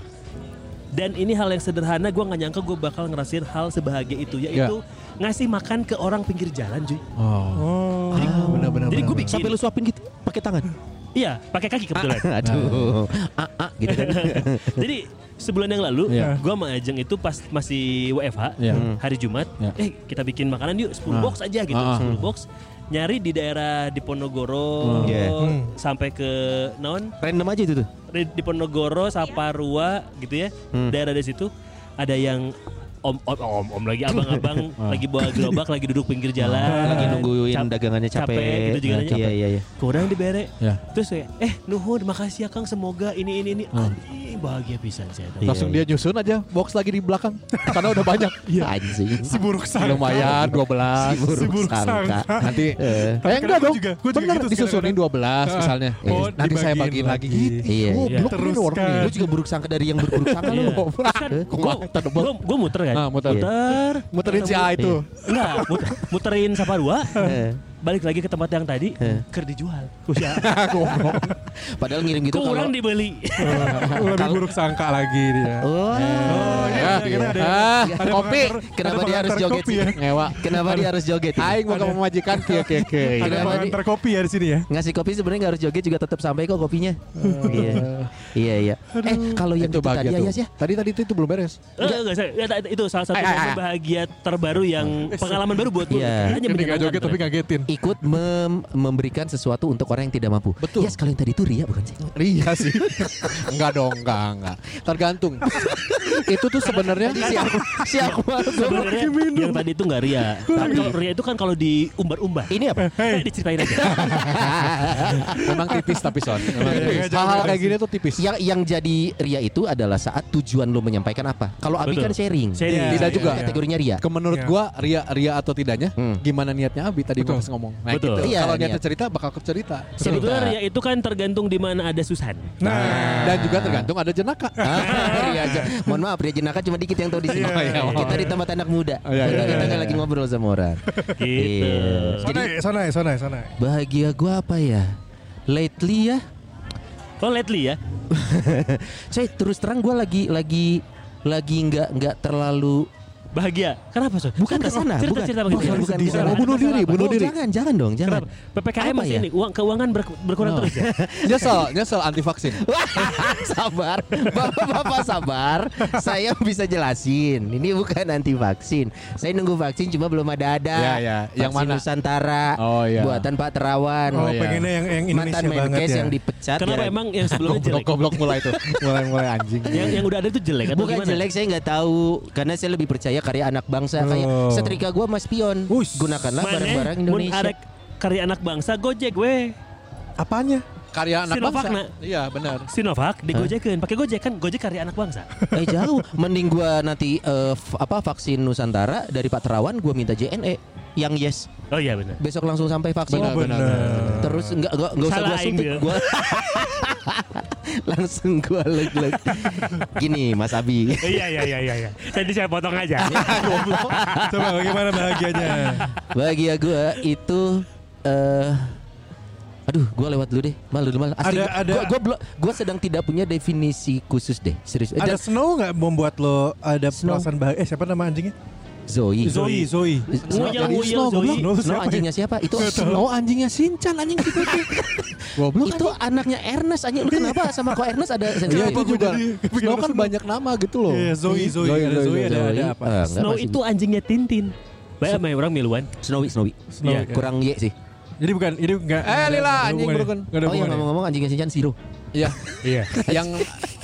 Dan ini hal yang sederhana gue nggak nyangka gue bakal ngerasain hal sebahagia itu yaitu ngasih makan ke orang pinggir jalan cuy. Oh. Oh. Jadi, benar-benar. jadi gue bikin Sampai lu suapin gitu. Pakai pakai tangan. Iya, pakai kaki kebetulan. Aduh. Ah, ah, gitu kan. Jadi sebulan yang lalu Iya. gua sama Ajeng itu pas masih WFH Iya. hari Jumat, Iya. eh kita bikin makanan yuk 10 Ah. box aja gitu, Ah, ah. 10 box. Nyari di daerah Diponegoro Iya. Hmm. sampai ke non Random aja itu tuh. di Diponegoro, Saparua gitu ya. Hmm. Daerah dari situ ada yang om om om, om lagi abang-abang lagi bawa gerobak lagi duduk pinggir jalan Lagi nungguin Cap- dagangannya capek. gitu juga Iya, iya, iya. kurang dibere Ya. terus kayak eh nuhun makasih ya Kang semoga ini ini ini Anjing, bahagia pisan saya Iya, Langsung iya. dia nyusun aja box lagi di belakang karena udah banyak. Anjing. Si buruk sangka. Lumayan 12. Si buruk buruk sangka. sangka. Nanti Eh. Eh enggak dong. juga- gua juga Bener gitu disusunin 12 misalnya. Oh, Eh, Nanti saya bagiin lagi. Gitu. Iya. Oh, Iya. orang Lu juga buruk sangka dari yang berburuk sangka lu. Iya. Terus kan gua- gua muter kan Ah, muter. muter Muterin si A itu. enggak mut- muterin Saparua Eh. Balik lagi ke tempat yang tadi Eh. ker dijual Kusya Padahal ngirim gitu kurang dibeli Lebih buruk sangka lagi dia. Oh. Oh, ini Ya. ada- kita ada- Ah, ada kopi. pengantar- Kenapa ada dia harus joget ya? Ngewa. Kenapa dia harus joget? Aing mau ke pemajikan kieu kieu kieu. Ada pengantar kopi ya di sini ya. Ngasih kopi sebenarnya nggak harus joget juga tetap sampai kok kopinya. Iya. Iya iya. Eh kalau yang Itu tadi ya ya. Tadi tadi itu, belum beres. Enggak, enggak, saya- ya, itu salah satu ay. momen bahagia terbaru yang pengalaman baru buat gue. Iya. Hanya joget tapi ngagetin. Ikut mem- memberikan sesuatu untuk orang yang tidak mampu. Betul. Yes, kalau yang tadi itu ria bukan sih? Ria sih. enggak dong, enggak, enggak. Tergantung. itu tuh sebenarnya Siapa? Siapa? Sebenarnya yang tadi itu nggak ria. Tapi kalau ria itu kan kalau diumbar-umbar. Ini apa? Eh, diceritain aja. memang tipis tapi son. Iya, iya, Hal-hal kayak gini tuh tipis. Yang yang jadi ria itu adalah saat tujuan lo menyampaikan apa. Kalau Abi kan sharing. Sharing. Iya, Tidak iya, juga. iya. Kategorinya ria. Ke menurut Iya. gua ria ria atau tidaknya Hmm. gimana niatnya Abi tadi gua pas ngomong. Nah, Betul. gitu. Iya, Kalau niat. niatnya cerita bakal cerita. Sebetulnya ria itu kan tergantung di mana ada Susan. Nah, Dan juga tergantung ada jenaka. Ah, ria aja. Mohon maaf, ria jenaka cuma dikit yang tahu di sini. Iya, iya, iya. Kita di tempat anak muda. Oh, iya, iya, kita iya, iya. lagi ngobrol sama orang. Gitu. Iya. Jadi sonai, sonai, sonai, sonai. bahagia gua apa ya? Lately ya, Oh, lately ya. saya terus terang gua lagi lagi lagi nggak nggak terlalu Bahagia. Kenapa, So? bukan ke sana, cerita, bukan. cerita bukan, bahagia. bukan, bukan. sana. Mau bunuh diri, bunuh Oh, diri. Jangan, jangan dong, jangan. Kenapa? PPKM masih ya? ini uang keuangan ber- berkurang terus ya. nyesel, nyesel anti vaksin. sabar, bapak-bapak sabar. Saya bisa jelasin. Ini bukan anti vaksin. Saya nunggu vaksin cuma belum ada-ada. Ya, ya. Yang Vaksin mana? Nusantara. Oh, iya. Buatan Pak Terawan. Oh, iya. pengennya yang yang Mantan Indonesia banget Menkes ya. yang dipecat. Kenapa ya. emang yang sebelumnya jelek? Goblok mulai tuh. Mulai-mulai anjing. Yang yang udah ada itu jelek atau Bukan gimana? jelek saya nggak tahu karena saya lebih percaya karya anak bangsa kayak Oh. setrika gua Mas Pion. Us. Gunakanlah barang-barang Mun Indonesia. ada karya anak bangsa Gojek we. Apanya? Karya anak Sinovac, bangsa. nak. Iya, benar. Sinovac digojekeun. Pakai Gojek kan Gojek karya anak bangsa. Eh jauh, mending gua nanti eh, f- apa vaksin Nusantara dari Pak Terawan gua minta JNE yang yes. Oh iya benar. Besok langsung sampai vaksin. Oh, benar. Terus enggak enggak enggak usah gua suntik dia. gua. langsung gua leg-leg. Gini Mas Abi. Iya iya iya iya. iya. Tadi saya potong aja. Coba bagaimana bahagianya? Bahagia gua itu eh Aduh, gua lewat dulu deh. Malu dulu mal. Asli, Ada- gua- ada- gua, gua, belum- sedang tidak punya definisi khusus deh. Serius. Ada dan- snow nggak membuat lo ada Snow. perasaan bahagia? Eh siapa nama anjingnya? Zoe. Zoe, Zoe. Snow, Zoe. goblok. Snow ya? anjingnya siapa? Itu Oh anjingnya Sinchan anjing gitu. Goblok itu anaknya Ernest anjing lu kenapa sama kok Ernest ada Iya sensitif? itu juga Snow kan Snow. banyak nama gitu loh. Iya, Zoe, Zoe, Zoe, ada Zoe, Zoe, ada, Zoe. ada apa? Ah, Snow itu anjingnya Tintin. Baik sama orang miluan. Snowy Snowy. Snow, Iya, kan. Kurang Y sih. Jadi bukan, ini enggak. Eh, Lila, anjing ada Oh iya ngomong-ngomong anjingnya Shinchan Zero. Iya. Iya. Yang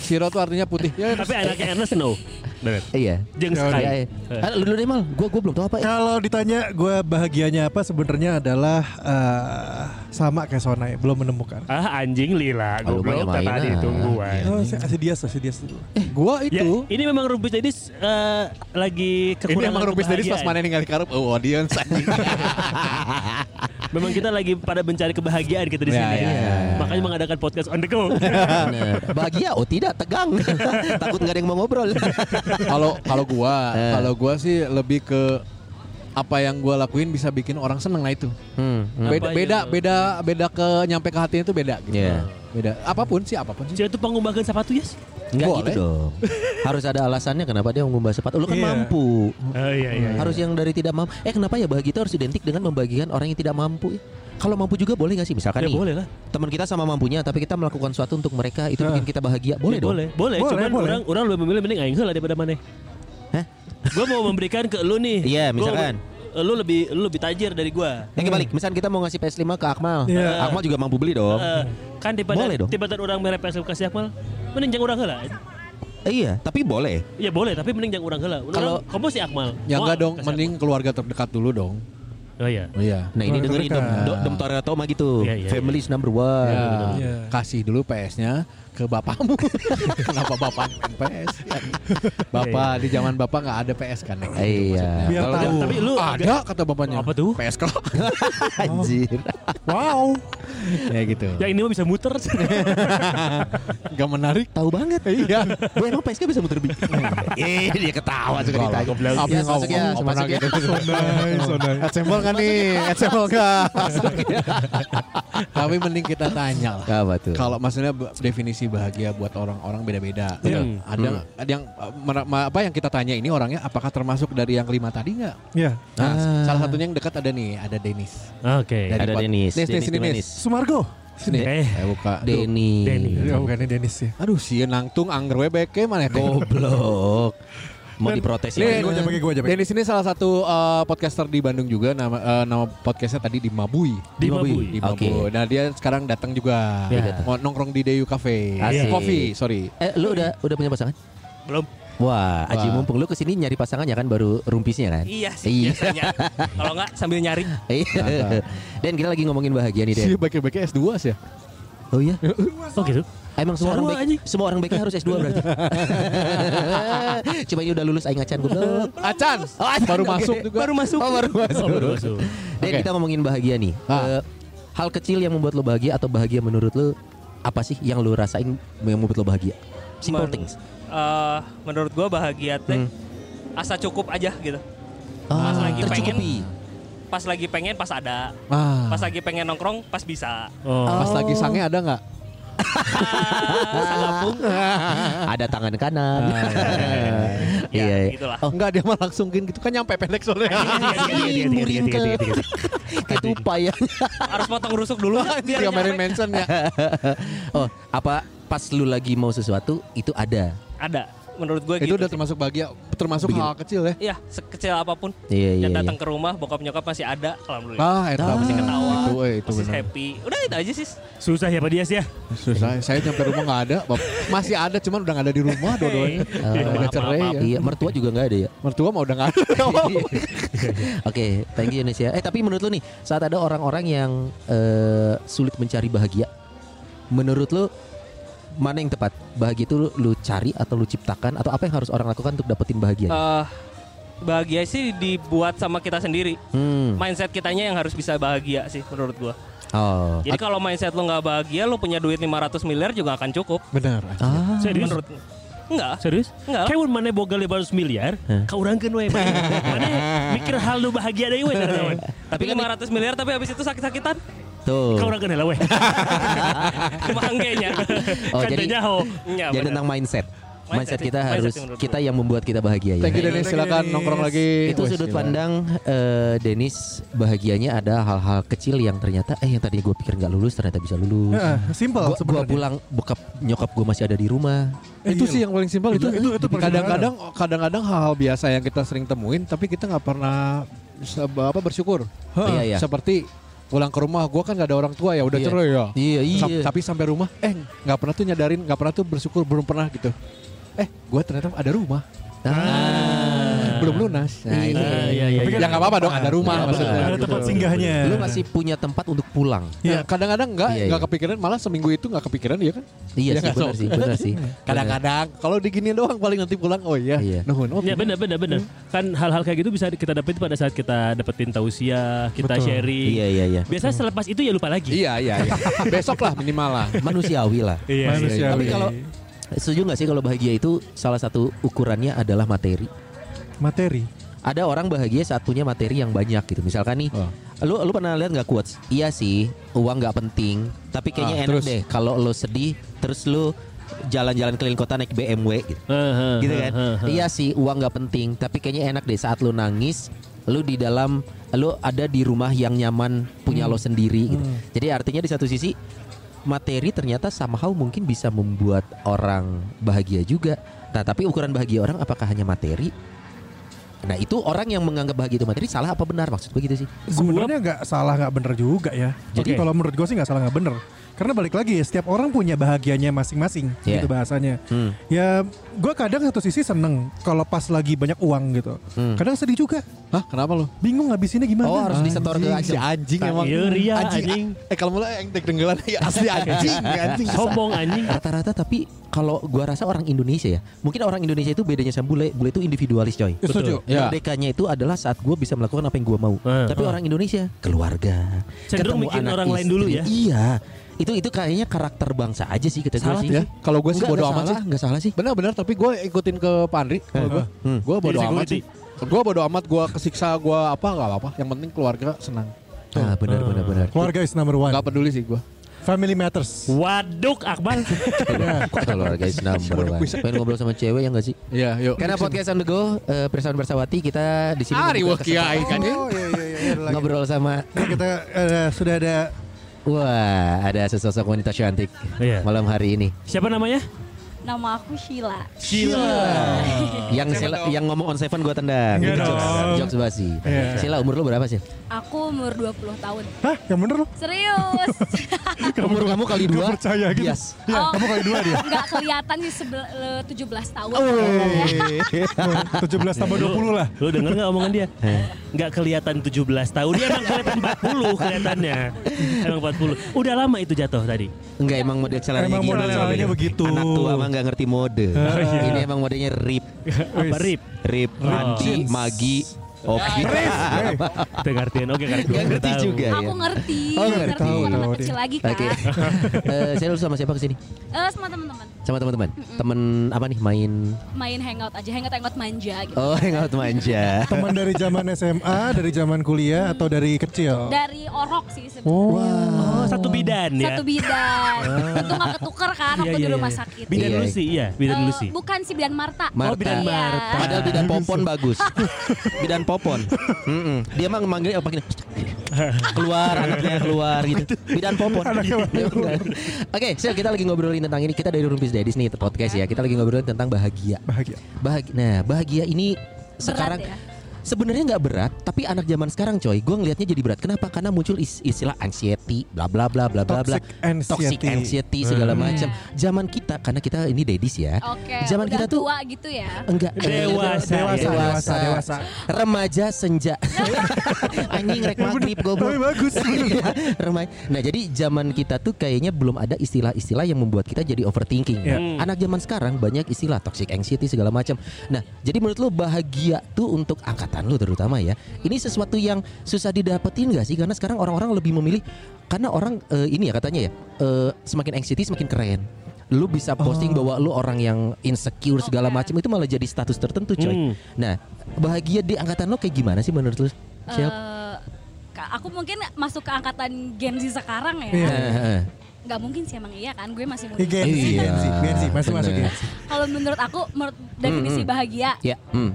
Shiro tuh artinya putih. Ya, Tapi anaknya Ernest Snow. Benar. Iya. Ya. Sky. Iya, iya. Ah, lu dulu deh mal. Gua gua belum tahu apa ya. Kalau ditanya gue bahagianya apa sebenarnya adalah eh, sama kayak Sonai, belum menemukan. Ah anjing lila. Oh, Goblok lumayan tadi ah. tungguan. Oh, si Dias, si Dias dulu. gua Ya, itu ini memang Rubis Dedis eh, lagi ini kekurangan emang Rubis Dedis pas mana ningali karup oh audience anjing. Memang kita lagi pada mencari kebahagiaan kita di Ya, sini. ya, ya. Makanya mengadakan podcast on the go. Bahagia? Oh tidak, tegang. Takut nggak ada yang mau ngobrol. Kalau kalau gua, Eh. kalau gua sih lebih ke apa yang gua lakuin bisa bikin orang seneng nah itu. Hmm, hmm. Beda beda ya? beda beda ke nyampe ke hatinya itu beda gitu. Iya. Beda. Apa pun sih, apa pun sih. Cina itu pengumbahan sepatu yes. Enggak Boleh. gitu dong. Harus ada alasannya kenapa dia mengubah cepat. Lu kan Iya. mampu. Oh iya iya. Harus yang dari tidak mampu. Eh kenapa ya bahagia itu harus identik dengan membagikan orang yang tidak mampu? Kalau mampu juga boleh gak sih? Misalkan Ya nih, boleh lah. teman kita sama mampunya, tapi kita melakukan sesuatu untuk mereka itu bikin kita bahagia. Boleh Ya, dong. Boleh, boleh. Boleh, Cuman boleh. orang orang lebih memilih mending aing heula daripada mana. Hah? Gue mau memberikan ke lu nih. Iya, Gua misalkan. Lu lebih lu lebih tajir dari gua. Ya kebalik, misalkan kita mau ngasih PS5 ke Akmal. Iya. Akmal juga mampu beli dong. Eh, kan daripada Boleh dong. tiba-tiba orang mere PS kasih Akmal, mending jangan orang heula. Eh, iya, tapi boleh. Ya boleh, tapi mending jangan orang heula. Kalau- kamu si Akmal. Ya enggak dong, kasih mending keluarga terdekat dulu dong. Akmal. Oh iya. Oh iya. Nah ini dengerin dong, Dom Toretto mah gitu. Iya, iya, Family is number one. Ya, Iya. kasih dulu PS-nya ke bapakmu. Kenapa bapak PS? kan? Bapak di zaman bapak nggak ada PS kan? Nek? Iya. Biar Kalau tahu. dia- Tapi lu Ada kata bapaknya. Apa tuh? PS kok. Anjir. Wow. ya gitu. yang ini mah bisa muter. Gak menarik. Tahu banget. Iya. Gue emang PSK bisa muter beat. Eh dia ketawa suka lah. ditanya. Apa Ya, yang masuk ya, ngomong? masuk ya. gitu. Nice, so nice. Assemble kan nih? Assemble kan? Tapi mending kita tanya lah. Apa tuh? Kalau maksudnya b- definisi bahagia buat orang-orang beda-beda. Iya. Ada ada yang mer- ma- apa yang kita tanya ini orangnya apakah termasuk dari yang lima tadi nggak? Ya. Nah, Ah. salah satunya yang dekat ada nih, ada Denis. Oke. Dari Ada Denis. Nis, Nis, sini, gimana, Nis. Sumargo. Sini. Eh. Eh, buka. Denny. Denny. Ya, bukannya Dennis ya. Aduh, si nangtung angger we beke mana? Goblok. Mau diprotes Nih, ya? Gua aja pakai, gua aja pakai. Denis ini salah satu uh, podcaster di Bandung juga nama uh, nama podcastnya tadi di Mabui. Di Mabui. Di Oke. Mabui. Nah dia sekarang datang juga. Ya. Mau nongkrong di Deyu Cafe. Asik. Coffee, sorry. Eh lu udah udah punya pasangan? Belum. Wah, Aji Wah. mumpung lu ke sini nyari pasangannya kan baru rumpisnya kan? Iya sih Iya. biasanya. Kalau enggak sambil nyari. Iya. Dan kita lagi ngomongin bahagia nih, Den. Si beke-beke S2 sih ya. Oh iya? Oh gitu. Emang semua orang baik, semua orang baiknya harus S2 berarti. Coba ini udah lulus aing acan goblok. Acan, Oh, Acan, baru masuk juga. Baru masuk. Oh, baru masuk. Oh, baru masuk. Dan Oke. kita ngomongin bahagia nih. Ah. Eh, hal kecil yang membuat lo bahagia atau bahagia menurut lo apa sih yang lo rasain yang membuat lo bahagia? Simple Men- things. Eh, menurut gua bahagia teh Hmm. asa cukup aja gitu. Ah, lagi tercukupi. Pas lagi pengen pas ada, Ah. pas lagi pengen nongkrong pas bisa. Oh. Pas lagi sange ada nggak? Ada tangan kanan. Ya, Iya. iya. Oh, Enggak dia mah langsung gini gitu kan nyampe pendek soalnya. itu upaya. Harus potong rusuk dulu biar nyampe. mention ya. Oh, apa pas lu lagi mau sesuatu itu ada. Ada. Menurut gue Itu gitu. udah sih. termasuk bahagia, termasuk Bikin- hal kecil ya. Iya, sekecil apa pun. Iya, iya. yang iya. datang ke rumah bokap nyokap masih ada, alhamdulillah. Ah, itu Ah. masih ketawa. Itu eh, itu masih benar. happy. Udah itu aja sih. Susah ya Pak Dias ya. Susah. Saya nyampe rumah nggak ada. Masih ada, cuman udah nggak ada di rumah dua-duanya. Udah maaf, cerai ya. Iya, mertua juga nggak ada ya. Mertua mah udah nggak ada. Oke, thank you Indonesia. Eh tapi menurut lu nih, saat ada orang-orang yang eh, sulit mencari bahagia, menurut lu mana yang tepat? Bahagia itu lu, lu cari atau lu ciptakan atau apa yang harus orang lakukan untuk dapetin bahagia? Eh, bahagia sih dibuat sama kita sendiri. Hmm. Mindset kitanya yang harus bisa bahagia sih menurut gua. Oh. Jadi kalau mindset lu nggak bahagia, lu punya duit 500 miliar juga akan cukup. Benar. Ah. Serius? Menurut Enggak. Serius? Enggak. Kayak mana boga 500 miliar, kau urangkeun we. Mana mikir hal lu bahagia deui we. Tapi 500 miliar tapi habis itu sakit-sakitan. Tuh. Kau urangkeun heula we. Kemanggenya. Oh, jadi. Ya, jadi tentang mindset. Mindset kita Mindset harus menurut kita yang membuat kita bahagia ya. Thank you you, silakan nongkrong lagi. Itu Wes, sudut pandang eh, Dennis bahagianya ada hal-hal kecil yang ternyata eh yang tadinya gue pikir nggak lulus ternyata bisa lulus. Heeh, simple sebenarnya. pulang bokap nyokap gue masih ada di rumah. Itu Iya sih yang paling simpel itu, Itu- itu- itu paling kadang-kadang kadang-kadang hal-hal biasa yang kita sering temuin tapi kita nggak pernah apa bersyukur Iya iya. seperti pulang ke rumah gua kan nggak ada orang tua ya udah Iya. cerai ya Iya iya. Sam- tapi sampai rumah eh nggak pernah tuh nyadarin nggak pernah tuh bersyukur belum pernah gitu eh gua ternyata ada rumah Ah. Belum lunas nah, Iya, itu. iya, iya, Tapi iya. kan ya nggak apa-apa dong ada rumah Iya, maksudnya Ada gitu. tempat singgahnya. Lu masih punya tempat untuk pulang. Ya, kadang-kadang nggak Iya, nggak iya. kepikiran malah seminggu itu nggak kepikiran ya kan Iya Iya sih nggak, benar sih, benar sih. kadang-kadang kalau diginiin doang paling nanti pulang oh iya, Iya. nuhun oh, Ya benar benar benar. Kan hal-hal kayak gitu bisa kita dapetin pada saat kita dapetin tausiah, kita Betul. sharing. Iya iya iya. Biasanya selepas itu ya lupa lagi. iya iya iya besok lah minimal lah Manusiawi lah. Iya. Manusiawi. Tapi kalau setuju nggak sih kalau bahagia itu salah satu ukurannya adalah materi. Materi. Ada orang bahagia saat punya materi yang banyak gitu. Misalkan nih, Oh. lu lu pernah lihat nggak quotes? Iya sih, uang nggak penting, tapi kayaknya Ah, enak terus? deh kalau lo sedih terus lu jalan-jalan keliling kota naik BMW gitu. gitu kan. Iya sih uang nggak penting, tapi kayaknya enak deh saat lu nangis, lu di dalam lu ada di rumah yang nyaman punya lo sendiri gitu. Jadi artinya di satu sisi materi ternyata somehow mungkin bisa membuat orang bahagia juga. Nah, tapi ukuran bahagia orang apakah hanya materi? Nah, itu orang yang menganggap bahagia itu materi salah apa benar maksud gue gitu sih. Sebenarnya nggak salah nggak bener juga ya. Jadi Oke. kalau menurut gue sih nggak salah nggak bener. Karena balik lagi ya setiap orang punya bahagianya masing-masing Iya. gitu bahasanya. Hmm. Ya gue kadang satu sisi seneng kalau pas lagi banyak uang gitu. Hmm. Kadang sedih juga. Hah, kenapa lu? Bingung ngabisinnya gimana. Oh, harus disetor ke si Ajeng. anjing emang iya, ria, anjing. Eh kalau mulai yang tek denggelan ya asli anjing anjing. Sombong anjing. Rata-rata tapi kalau gua rasa orang Indonesia ya, mungkin orang Indonesia itu bedanya sama bule, bule itu individualis coy. Ya, setuju. Ya. Merdekanya itu adalah saat gue bisa melakukan apa yang gue mau. Eh, Tapi eh. orang Indonesia keluarga, Cenderung ketemu mikirin anak orang lain dulu ya? Iya, itu itu kayaknya karakter bangsa aja sih kita Salah sih. ya. Kalau gue sih bodo amat salah, sih. Enggak salah sih. Benar-benar tapi gue ikutin ke Pandri kalau gue. Hmm. Gue bodo amat sih. Gue bodo amat gue kesiksa gue apa nggak apa-apa. Yang penting keluarga senang. Ah, benar benar benar. Keluarga is number one. Gak peduli sih gue. Family matters. Waduk Akmal. Keluarga is number one. Pengen ngobrol sama cewek ya enggak sih? Iya, yuk. Karena podcast on the go, eh, Pirsawan Bersawati kita di sini Ari kiai kesempatan kan ya. Oh iya iya iya. ngobrol sama Nah, kita eh, sudah ada wah ada sesosok wanita cantik Iya. malam hari ini. Siapa namanya? Nama aku Sheila. Sheila. yang Sila- yang ngomong on seven gua tendang. Enggak Jokes, dong. jokes basi. Iya. Sila umur lu berapa sih? Aku umur 20 tahun. Hah, yang bener loh. Serius. umur kamu kali Gak dua. percaya gitu. Yes. Iya, Oh. kamu kali dua dia. Nggak kelihatan sih sebel- eh, 17 tahun. Oh. Ya. 17 tambah 20 lah. Lu denger gak omongan dia? Nggak kelihatan 17 tahun. Dia emang kelihatan 40 kelihatannya. Emang 40. Udah lama itu jatuh tadi. Enggak emang model celananya Emang gitu. model celananya begitu. Anak tua mah enggak ngerti mode. iya. Ini emang modenya rip, Apa rip? rip, mandi, magi. Oke. Itu ngertiin. Oke, ngerti. Enggak ngerti juga ya. Aku ngerti. Oh, ngerti. Tahu kecil lagi kan. Oke. Eh, saya sama siapa ke sini? Eh, sama teman-teman. Sama teman-teman. Temen apa nih main? Main hangout aja. Hangout-hangout manja gitu. Oh, hangout manja. Teman dari zaman SMA, dari zaman kuliah atau dari kecil? Dari orok sih sebenarnya. Oh, satu bidan ya. Satu bidan. Untung gak ketuker kan Iya, waktu iya, di rumah iya. sakit. Bidan Iya. Lucy, iya. Bidan Eh, Lucy. bukan si bidan Marta. Marta. Oh, bidan Iya. Marta. Padahal bidan popon bagus. Bidan popon. Mm-mm. Dia mah manggil apa gini? keluar anaknya keluar gitu. Bidan popon. Oke, so kita lagi ngobrolin tentang ini. Kita dari Rumpis Daddies nih podcast ya. Kita lagi ngobrolin tentang bahagia. Bahagia. Bahagia. Nah, bahagia ini sekarang ya? Sebenarnya nggak berat, tapi anak zaman sekarang coy, gue ngelihatnya jadi berat. Kenapa? Karena muncul is- istilah anxiety, bla bla bla bla bla bla, Toxic anxiety. toxic anxiety segala Hmm. macam. Zaman kita, karena kita ini daddies ya. Oke, Zaman kita tuh tua gitu ya. Enggak Dewasa, dewasa, dewasa, dewasa. Remaja senja Anjing rek maghrib goblok Tapi bagus. Iya, Remaja Nah jadi zaman kita tuh kayaknya belum ada istilah-istilah yang membuat kita jadi overthinking Iya. Hmm. Anak zaman sekarang banyak istilah toxic anxiety segala macam Nah jadi menurut lo bahagia tuh untuk angkatan lo terutama ya Ini sesuatu yang susah didapetin gak sih Karena sekarang orang-orang lebih memilih Karena orang eh, ini ya katanya ya eh, Semakin anxiety semakin keren lu bisa posting bahwa lu orang yang insecure segala Oke. macam itu malah jadi status tertentu coy. Hmm. Nah, bahagia di angkatan lo kayak gimana sih menurut lu? Siap. Ka- aku mungkin masuk ke angkatan Gen Z sekarang ya. Iya. Heeh. Nggak mungkin sih emang iya kan, gue masih muda. Gen Z, Iya, Gen Z, Gen Z, masih masuk. Gen Z. Kalau menurut aku, menurut definisi Mm-mm. bahagia, Ya, hmm.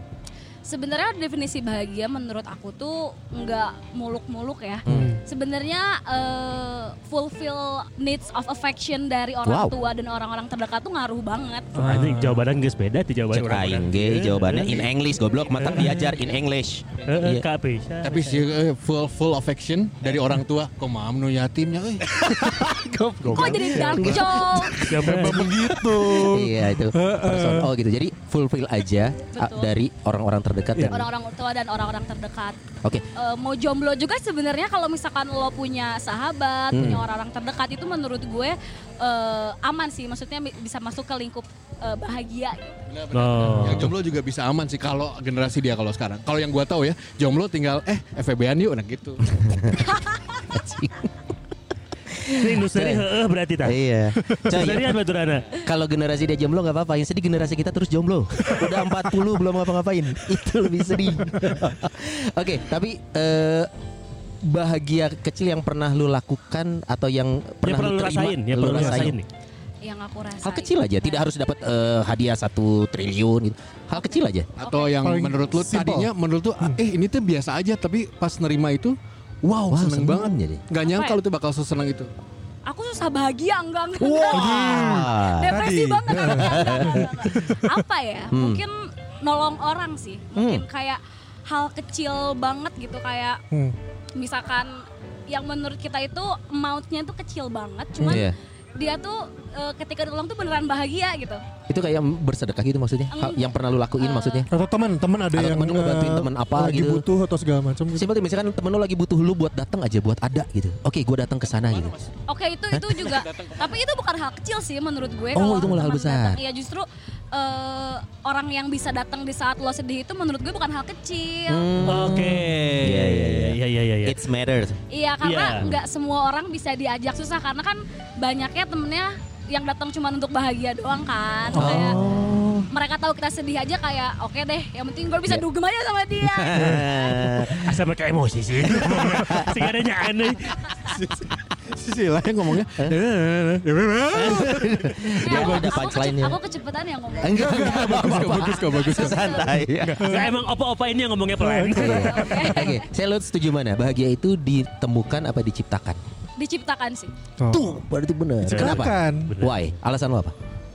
Sebenarnya definisi bahagia menurut aku tuh nggak muluk-muluk ya. Hmm. Sebenarnya eh, fulfill needs of affection dari orang Wow. tua dan orang-orang terdekat tuh ngaruh banget. Oh, ini jawabannya geus beda ti jawaban Cek aing ge jawabannya in English goblok mata diajar in English. Heeh, Iya. Kak Pesha. Tapi sih eh, full full affection dari orang tua. Kok mam nu yatimnya euy. Kok jadi dark joke? Begitu. Iya itu. Person- oh gitu. Jadi fulfill aja ah, dari orang-orang terdekat dan Orang-orang tua dan orang-orang terdekat. Oke. Eh, mau jomblo juga sebenarnya kalau misalkan lo punya sahabat, Hmm. punya orang-orang terdekat itu menurut gue eh, aman sih. Maksudnya bi- bisa masuk ke lingkup eh, bahagia. gitu. Oh. Yang jomblo juga bisa aman sih kalau generasi dia kalau sekarang. Kalau yang gua tahu ya, jomblo tinggal eh FVB-an yuk nah gitu. Ini industri heeh berarti tah. Iya. Coy, Industri apa tuh Rana? kalau generasi dia jomblo nggak apa-apa. Yang sedih generasi kita terus jomblo. Udah 40 belum ngapa-ngapain. Itu lebih sedih. Oke, tapi eh, bahagia kecil yang pernah lu lakukan atau yang Yang pernah pernah lu lu terima, rasain, yang lu pernah lu rasain nih. yang aku rasa. Hal kecil aja, tidak harus dapat eh, hadiah satu triliun gitu. Hal kecil aja. Atau yang Paling menurut lu simple. tadinya menurut lu ah, eh ini tuh biasa aja tapi pas nerima itu wow, Wah, seneng seneng banget. jadi. Nggak nyangka Apa ya? lu tuh bakal seseneng itu. Aku susah bahagia enggak enggak. Wah. Depresi Tadi. banget. enggak, enggak, enggak, enggak, enggak. Apa ya? Hmm. Mungkin nolong orang sih. Mungkin kayak hal kecil banget gitu kayak Hmm. misalkan yang menurut kita itu amount-nya tuh kecil banget, cuman Iya. Dia tuh eh, ketika ditolong tuh beneran bahagia gitu. Itu kayak bersedekah gitu maksudnya. Hal yang pernah lu lakuin maksudnya. Atau teman, teman ada Atau yang temen lu eh, temen apa lagi gitu. butuh atau segala macam gitu. Simpel misalkan temen lu lagi butuh lu buat datang aja buat ada gitu. Oke, gue datang ke sana gitu. Oke itu itu juga, tapi itu bukan hal kecil sih menurut gue. Oh, itu malah hal besar. datang. Iya justru eh, orang yang bisa datang di saat lo sedih itu menurut gue bukan hal kecil. Oke. Iya, iya, iya. Iya iya iya. iya. It's matters. Iya karena Iya. nggak semua orang bisa diajak susah karena kan banyaknya temennya yang datang cuma untuk bahagia doang kan. Kayak Oh. mereka tahu kita sedih aja kayak oke deh, yang penting gue bisa Iya. dugem aja sama dia. Asal mereka emosi sih. Sih ada aneh. Sisi lah yang ngomongnya. Aku, ada aku, punchline-nya. aku kecepatan ya ngomong. Enggak, enggak, bagus kok, bagus kok, bagus kok. Santai. Nah, emang opa-opa ini yang ngomongnya pelan. Oke, saya lu setuju mana? Bahagia itu ditemukan apa diciptakan? Diciptakan sih. Tuh, berarti benar. Kenapa? Why? Alasan lu apa?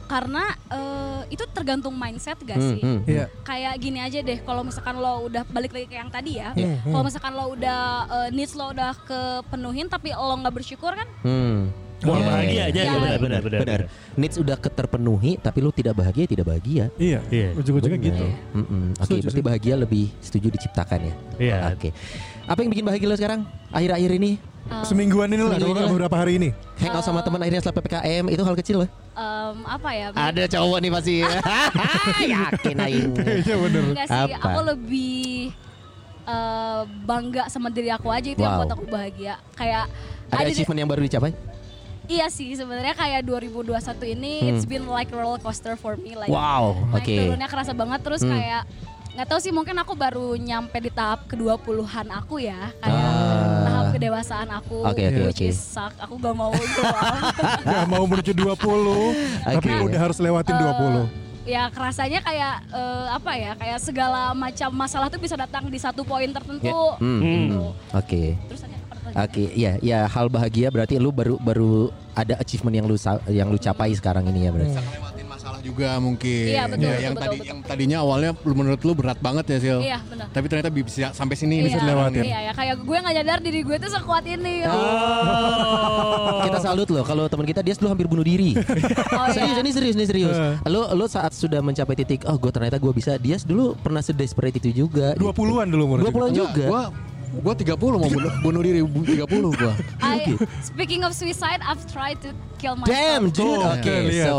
Karena eh, itu tergantung mindset gak Hmm, sih? hmm, hmm. Iya. Kayak gini aja deh, kalau misalkan lo udah balik lagi ke yang tadi ya, Iya. kalau misalkan lo udah eh, needs lo udah kepenuhin tapi lo nggak bersyukur kan, Hmm. Wah, Iya, bahagia iya, aja ya, benar, benar, benar, benar. Needs udah keterpenuhi tapi lu tidak bahagia, tidak bahagia. Iya. Iya. Ujung-ujungnya gitu. Mm-mm. Oke, Setuju, berarti bahagia lebih setuju diciptakan ya. Iya. Oke. Apa yang bikin bahagia lo sekarang? Akhir-akhir ini Semingguan ini lah, beberapa hari ini. hangout sama teman akhirnya setelah PPKM itu hal kecil loh. em, apa ya? Ada cowok nih pasti. Yakin aing. Iya bener. Enggak sih, Apa? aku lebih eh, bangga sama diri aku aja itu yang Wow. buat aku bahagia. Kayak Ada ada- achievement yang baru dicapai? Iya sih sebenarnya kayak 2021 ini Hmm. it's been like roller coaster for me like Wow, naik oke. turunnya kerasa banget terus Hmm. kayak nggak tahu sih mungkin aku baru nyampe di tahap ke-20-an aku ya kayak Ah. Kedewasaan aku Oke, oke, which oke. is suck aku gak mau doang Gak mau menuju 20 Tapi Oke. udah harus lewatin Eh, 20 ya kerasanya kayak eh, apa ya kayak segala macam masalah tuh bisa datang di satu poin tertentu Ya. Hmm, gitu. hmm. Oke. terus ada apa pertanyaan? Oke, iya, ya hal bahagia berarti lu baru baru ada achievement yang lu yang lu capai sekarang ini ya berarti. Masalah juga mungkin. Iya, betul, Ya, betul, yang betul, tadi betul. yang tadinya awalnya lu menurut lu berat banget ya Sil. iya benar Tapi ternyata bisa sampai sini bisa iya, dilewatin. iya ya kayak gue nggak nyadar diri gue tuh sekuat ini Ah. Oh. Kita salut loh kalau teman kita dia dulu hampir bunuh diri. Oh, serius, iya. ini serius, ini serius. Eh. Lu lu saat sudah mencapai titik, oh gue ternyata gue bisa. Dia dulu pernah sedesperate itu juga. 20-an dulu umur 20-an Enggak, juga. Gua gua 30 mau bunuh, bunuh diri bu- 30 gua. I, speaking of suicide, I've tried to kill myself. Damn, dude. Tuh, Oke, lihat. so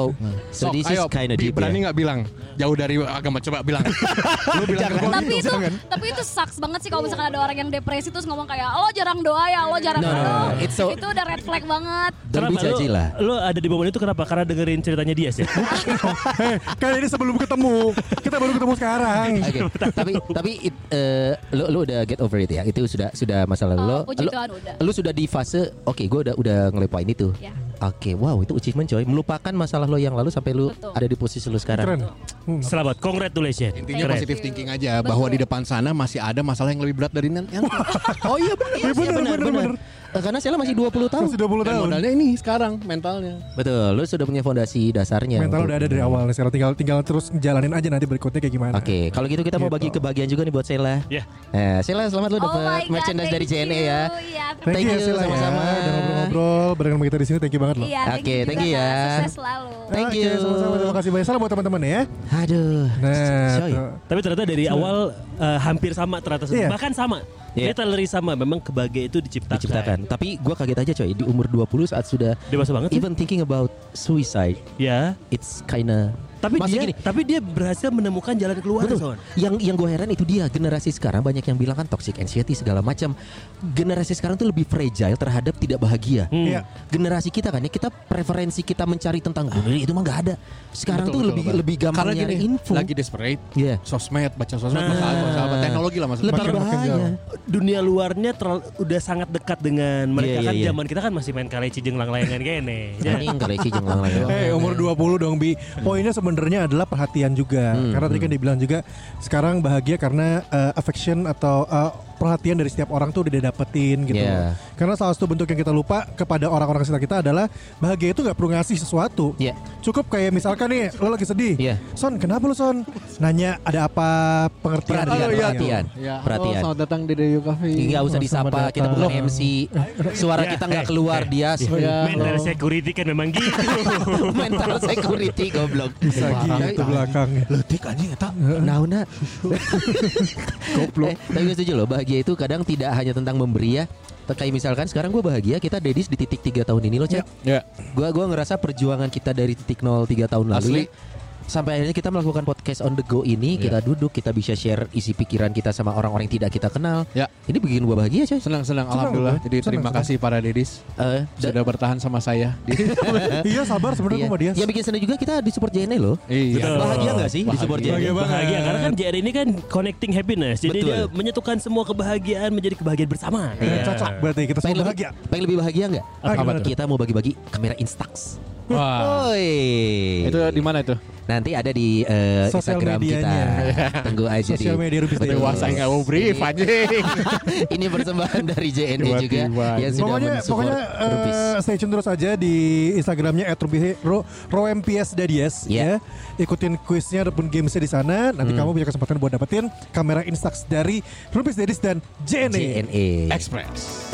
so Sok, this is ayo, kind of deep berani ya. nggak bilang jauh dari agama coba bilang. lu bilang ke gua Tapi itu, jangan. tapi itu sucks banget sih kalau misalkan ada orang yang depresi terus ngomong kayak lo jarang doa ya, lo jarang No, no, doa. no, it's so- itu udah red flag banget. Don't be Kenapa lu, lah. lu ada di momen itu kenapa? Karena dengerin ceritanya dia sih. Eh, Kan ini sebelum ketemu Kita baru ketemu sekarang Oke, tapi tapi it, eh, lu lu udah get over it ya. Itu sudah sudah masalah Oh, lo. Lu, udah. lu sudah di fase oke, gue udah udah ngelepain itu. Ya. Oke, wow itu achievement coy. Melupakan masalah lo yang lalu sampai lu Betul. ada di posisi lu sekarang. Keren Hmm. Selamat, congratulations. Intinya Thank positive thinking aja bahwa di depan sana masih ada masalah yang lebih berat dari nan- yang Oh iya benar, iya, benar, benar, benar, benar. Eh, Karena Sheila masih 20 tahun. Masih 20 Dan tahun modalnya ini sekarang mentalnya. Betul, lu sudah punya fondasi dasarnya. Mental untuk- udah ada dari awal nih Sekarang tinggal, tinggal terus jalanin aja nanti berikutnya kayak gimana Oke, kalau gitu kita mau Gitu. bagi kebahagiaan juga nih buat Sheila. Ya. Eh, Sheila selamat lu Oh my dapat God, merchandise dari JNE ya. Iya, Thank, Thank you, you, Sila sama-sama. ya Udah ngobrol-ngobrol Bareng sama kita di sini Thank you banget loh Iya, thank Oke, you thank you ya. Sukses selalu. Thank you. sama-sama Terima kasih banyak Salam buat teman-teman ya Aduh. Nah. Tapi ternyata dari awal eh, hampir sama ternyata Iya. bahkan sama. Iya. Literally sama. Memang kebahagiaan itu diciptakan. Diciptakan. Tapi gua kaget aja coy di umur 20 saat sudah Dewasa banget sih. even thinking about suicide, Ya. it's kinda Tapi Masih dia gini. tapi dia berhasil menemukan jalan keluar Betul. Son. Yang yang gue heran itu dia generasi sekarang banyak yang bilang kan toxic anxiety segala macam. Generasi sekarang tuh lebih fragile terhadap tidak bahagia. Hmm. Iya. Generasi kita kan ya kita preferensi kita mencari tentang "Oh, itu mah nggak ada. Sekarang Betul, tuh betul, lebih betul. lebih gampang Karena nyari gini, info. lagi desperate. Iya. Sosmed, baca sosmed, Nah. masalah, masalah teknologi lah maksudnya. Lebih bahaya. jauh. Dunia luarnya terlalu, udah sangat dekat dengan mereka Iya, kan iya, iya. zaman kita kan masih main kali cijeng lang layangan gini. Kali sih jenglang lagi. Eh umur 20 dong Bi. Poinnya sebenarnya adalah perhatian juga. Hmm, Karena tadi kan dibilang juga sekarang bahagia karena eh, affection atau eh, perhatian dari setiap orang tuh udah didapetin gitu. Yeah. loh. Karena salah satu bentuk yang kita lupa kepada orang-orang sekitar kita adalah bahagia itu nggak perlu ngasih sesuatu. Iya. Cukup kayak misalkan nih lo lagi sedih. Iya. Son, kenapa lo Son? Nanya ada apa pengertian Perhatian, dari orangnya. perhatian. Ya, halo, Perhatian. selamat datang di Deyu Cafe. Nggak usah disapa, kita bukan datang. MC. Suara Ya, kita nggak eh, keluar eh. dia. Ya, Mental security kan memang gitu. Mental security goblok. Bisa gitu belakangnya. Letik anjing eta. Naona. Goblok. Eh, tapi gue setuju loh, bahagia itu kadang tidak hanya tentang memberi ya. Kayak misalkan sekarang gue bahagia kita Dedis di titik tiga tahun ini loh cek. Ya. Gua gua ngerasa perjuangan kita dari titik 0 3 tahun lalu Asli. Ya, sampai akhirnya kita melakukan podcast on the go ini kita duduk kita bisa share isi pikiran kita sama orang-orang yang tidak kita kenal. Ya. Ini bikin gua bahagia coy. Senang senang alhamdulillah. Jadi Senang, terima senang. kasih para Dedis Eh, da- sudah bertahan sama saya. Di- iya sabar sebenarnya iya. gue sama dia. Yang bikin senang juga kita di support JNE loh. Iya. Betul. Bahagia nggak sih di support JNE? Bahagia karena kan JR ini kan connecting happiness. Jadi Betul. dia menyatukan semua kebahagiaan menjadi kebahagiaan bersama. Iya. Cocok berarti kita Pengen semua lebih, bahagia. pengen lebih bahagia nggak? Kita mau bagi-bagi kamera Instax. Wah. Oi. Itu di mana itu? Nanti ada di Sosial Instagram kita. medianya. Tunggu aja Sosial di media Rubis. Dewasa nggak mau brief anjing. Ini persembahan dari JNE juga yang sudah Pokoknya, pokoknya eh, stay tune terus aja di Instagramnya @romps Dadies Iya. ya. Ikutin kuisnya ataupun gamesnya di sana. Nanti Hmm. kamu punya kesempatan buat dapetin kamera Instax dari Rupis Daddies dan JNE. JNE. Express.